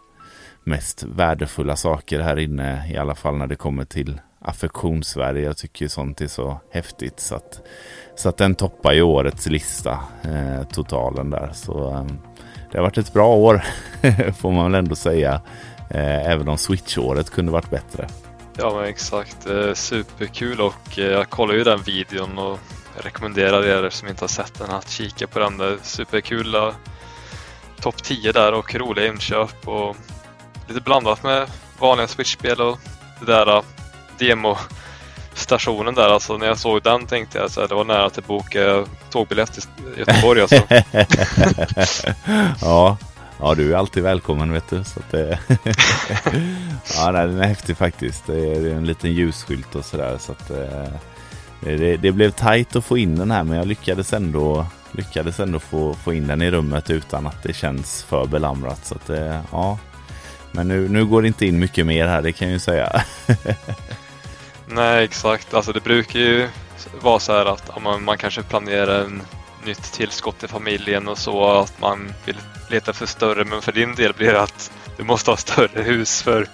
mest värdefulla saker här inne. I alla fall när det kommer till affektionssverige. Jag tycker ju sånt är så häftigt. Så att, så att den toppar ju årets lista, eh, totalen där. Så eh, det har varit ett bra år, [LAUGHS] får man väl ändå säga. Eh, även om Switch-året kunde varit bättre. Ja men exakt, eh, superkul och eh, jag kollar ju den videon och rekommenderar er som inte har sett den att kika på den. Det superkul. Topp 10 där och roliga inköp och lite blandat med vanliga Switch-spel och det där demo Stationen där. Alltså när jag såg den tänkte jag att det var nära att boka tågbiljett till Göteborg alltså. [LAUGHS] ja. ja, du är alltid välkommen vet du. Så att det... [LAUGHS] ja, nej, den är häftig faktiskt. Det är en liten ljusskylt och sådär. Så att, eh, det, det blev tajt att få in den här men jag lyckades ändå, lyckades ändå få, få in den i rummet utan att det känns för belamrat. Så att, eh, ja. Men nu, nu går det inte in mycket mer här, det kan jag ju säga. [LAUGHS] Nej, exakt. Alltså det brukar ju vara så här att ja, man, man kanske planerar en nytt tillskott till familjen och så att man vill leta efter större. Men för din del blir det att du måste ha större hus för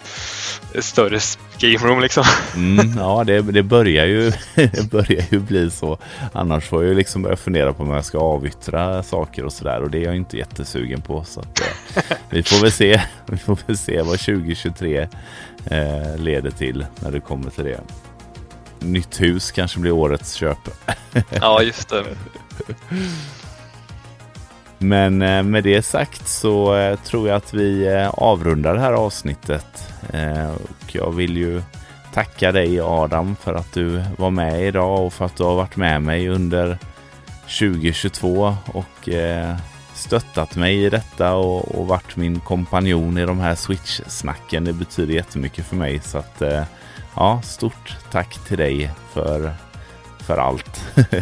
större game room liksom. Mm, [LAUGHS] ja, det, det, börjar ju, [LAUGHS] det börjar ju bli så. Annars får jag ju liksom börja fundera på om jag ska avyttra saker och sådär och det är jag inte jättesugen på. Så att, eh, [LAUGHS] vi får väl se. Vi får väl se vad 2023 eh, leder till när det kommer till det. Nytt hus kanske blir årets köp. [LAUGHS] ja, just det. Men eh, med det sagt så eh, tror jag att vi eh, avrundar det här avsnittet. Och jag vill ju tacka dig Adam för att du var med idag och för att du har varit med mig under 2022 och stöttat mig i detta och, och varit min kompanjon i de här Switch-snacken. Det betyder jättemycket för mig så att ja, stort tack till dig för, för allt. [LAUGHS]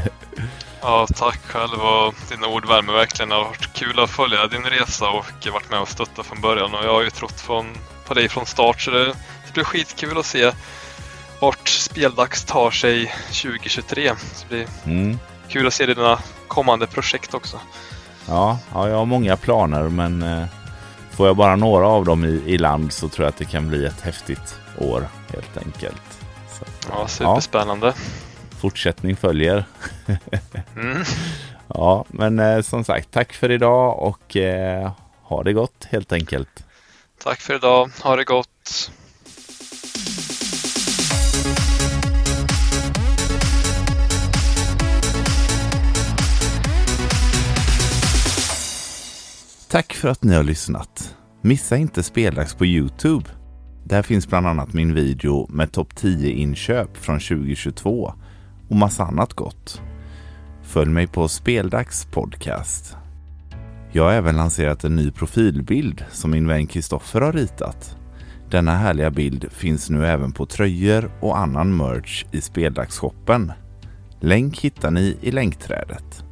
Ja, tack själv och dina ord värmer verkligen. Det har varit kul att följa din resa och varit med och stötta från början. Och jag har ju trott från, på dig från start så det, det blir skitkul att se vart speldags tar sig 2023. Så det blir mm. kul att se dina kommande projekt också. Ja, ja, jag har många planer men eh, får jag bara några av dem i, i land så tror jag att det kan bli ett häftigt år helt enkelt. Så, ja, superspännande. Ja fortsättning följer. [LAUGHS] mm. Ja, men eh, som sagt, tack för idag och eh, ha det gott helt enkelt. Tack för idag, ha det gott. Tack för att ni har lyssnat. Missa inte Speldags på Youtube. Där finns bland annat min video med topp 10 inköp från 2022 och massa annat gott. Följ mig på Speldags podcast. Jag har även lanserat en ny profilbild som min vän Kristoffer har ritat. Denna härliga bild finns nu även på tröjor och annan merch i Speldagsshoppen. Länk hittar ni i länkträdet.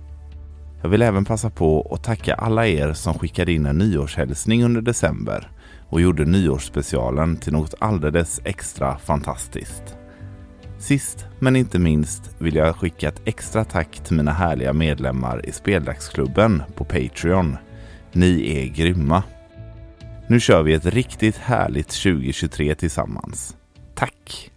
Jag vill även passa på att tacka alla er som skickade in en nyårshälsning under december och gjorde nyårsspecialen till något alldeles extra fantastiskt. Sist men inte minst vill jag skicka ett extra tack till mina härliga medlemmar i Speldagsklubben på Patreon. Ni är grymma! Nu kör vi ett riktigt härligt 2023 tillsammans. Tack!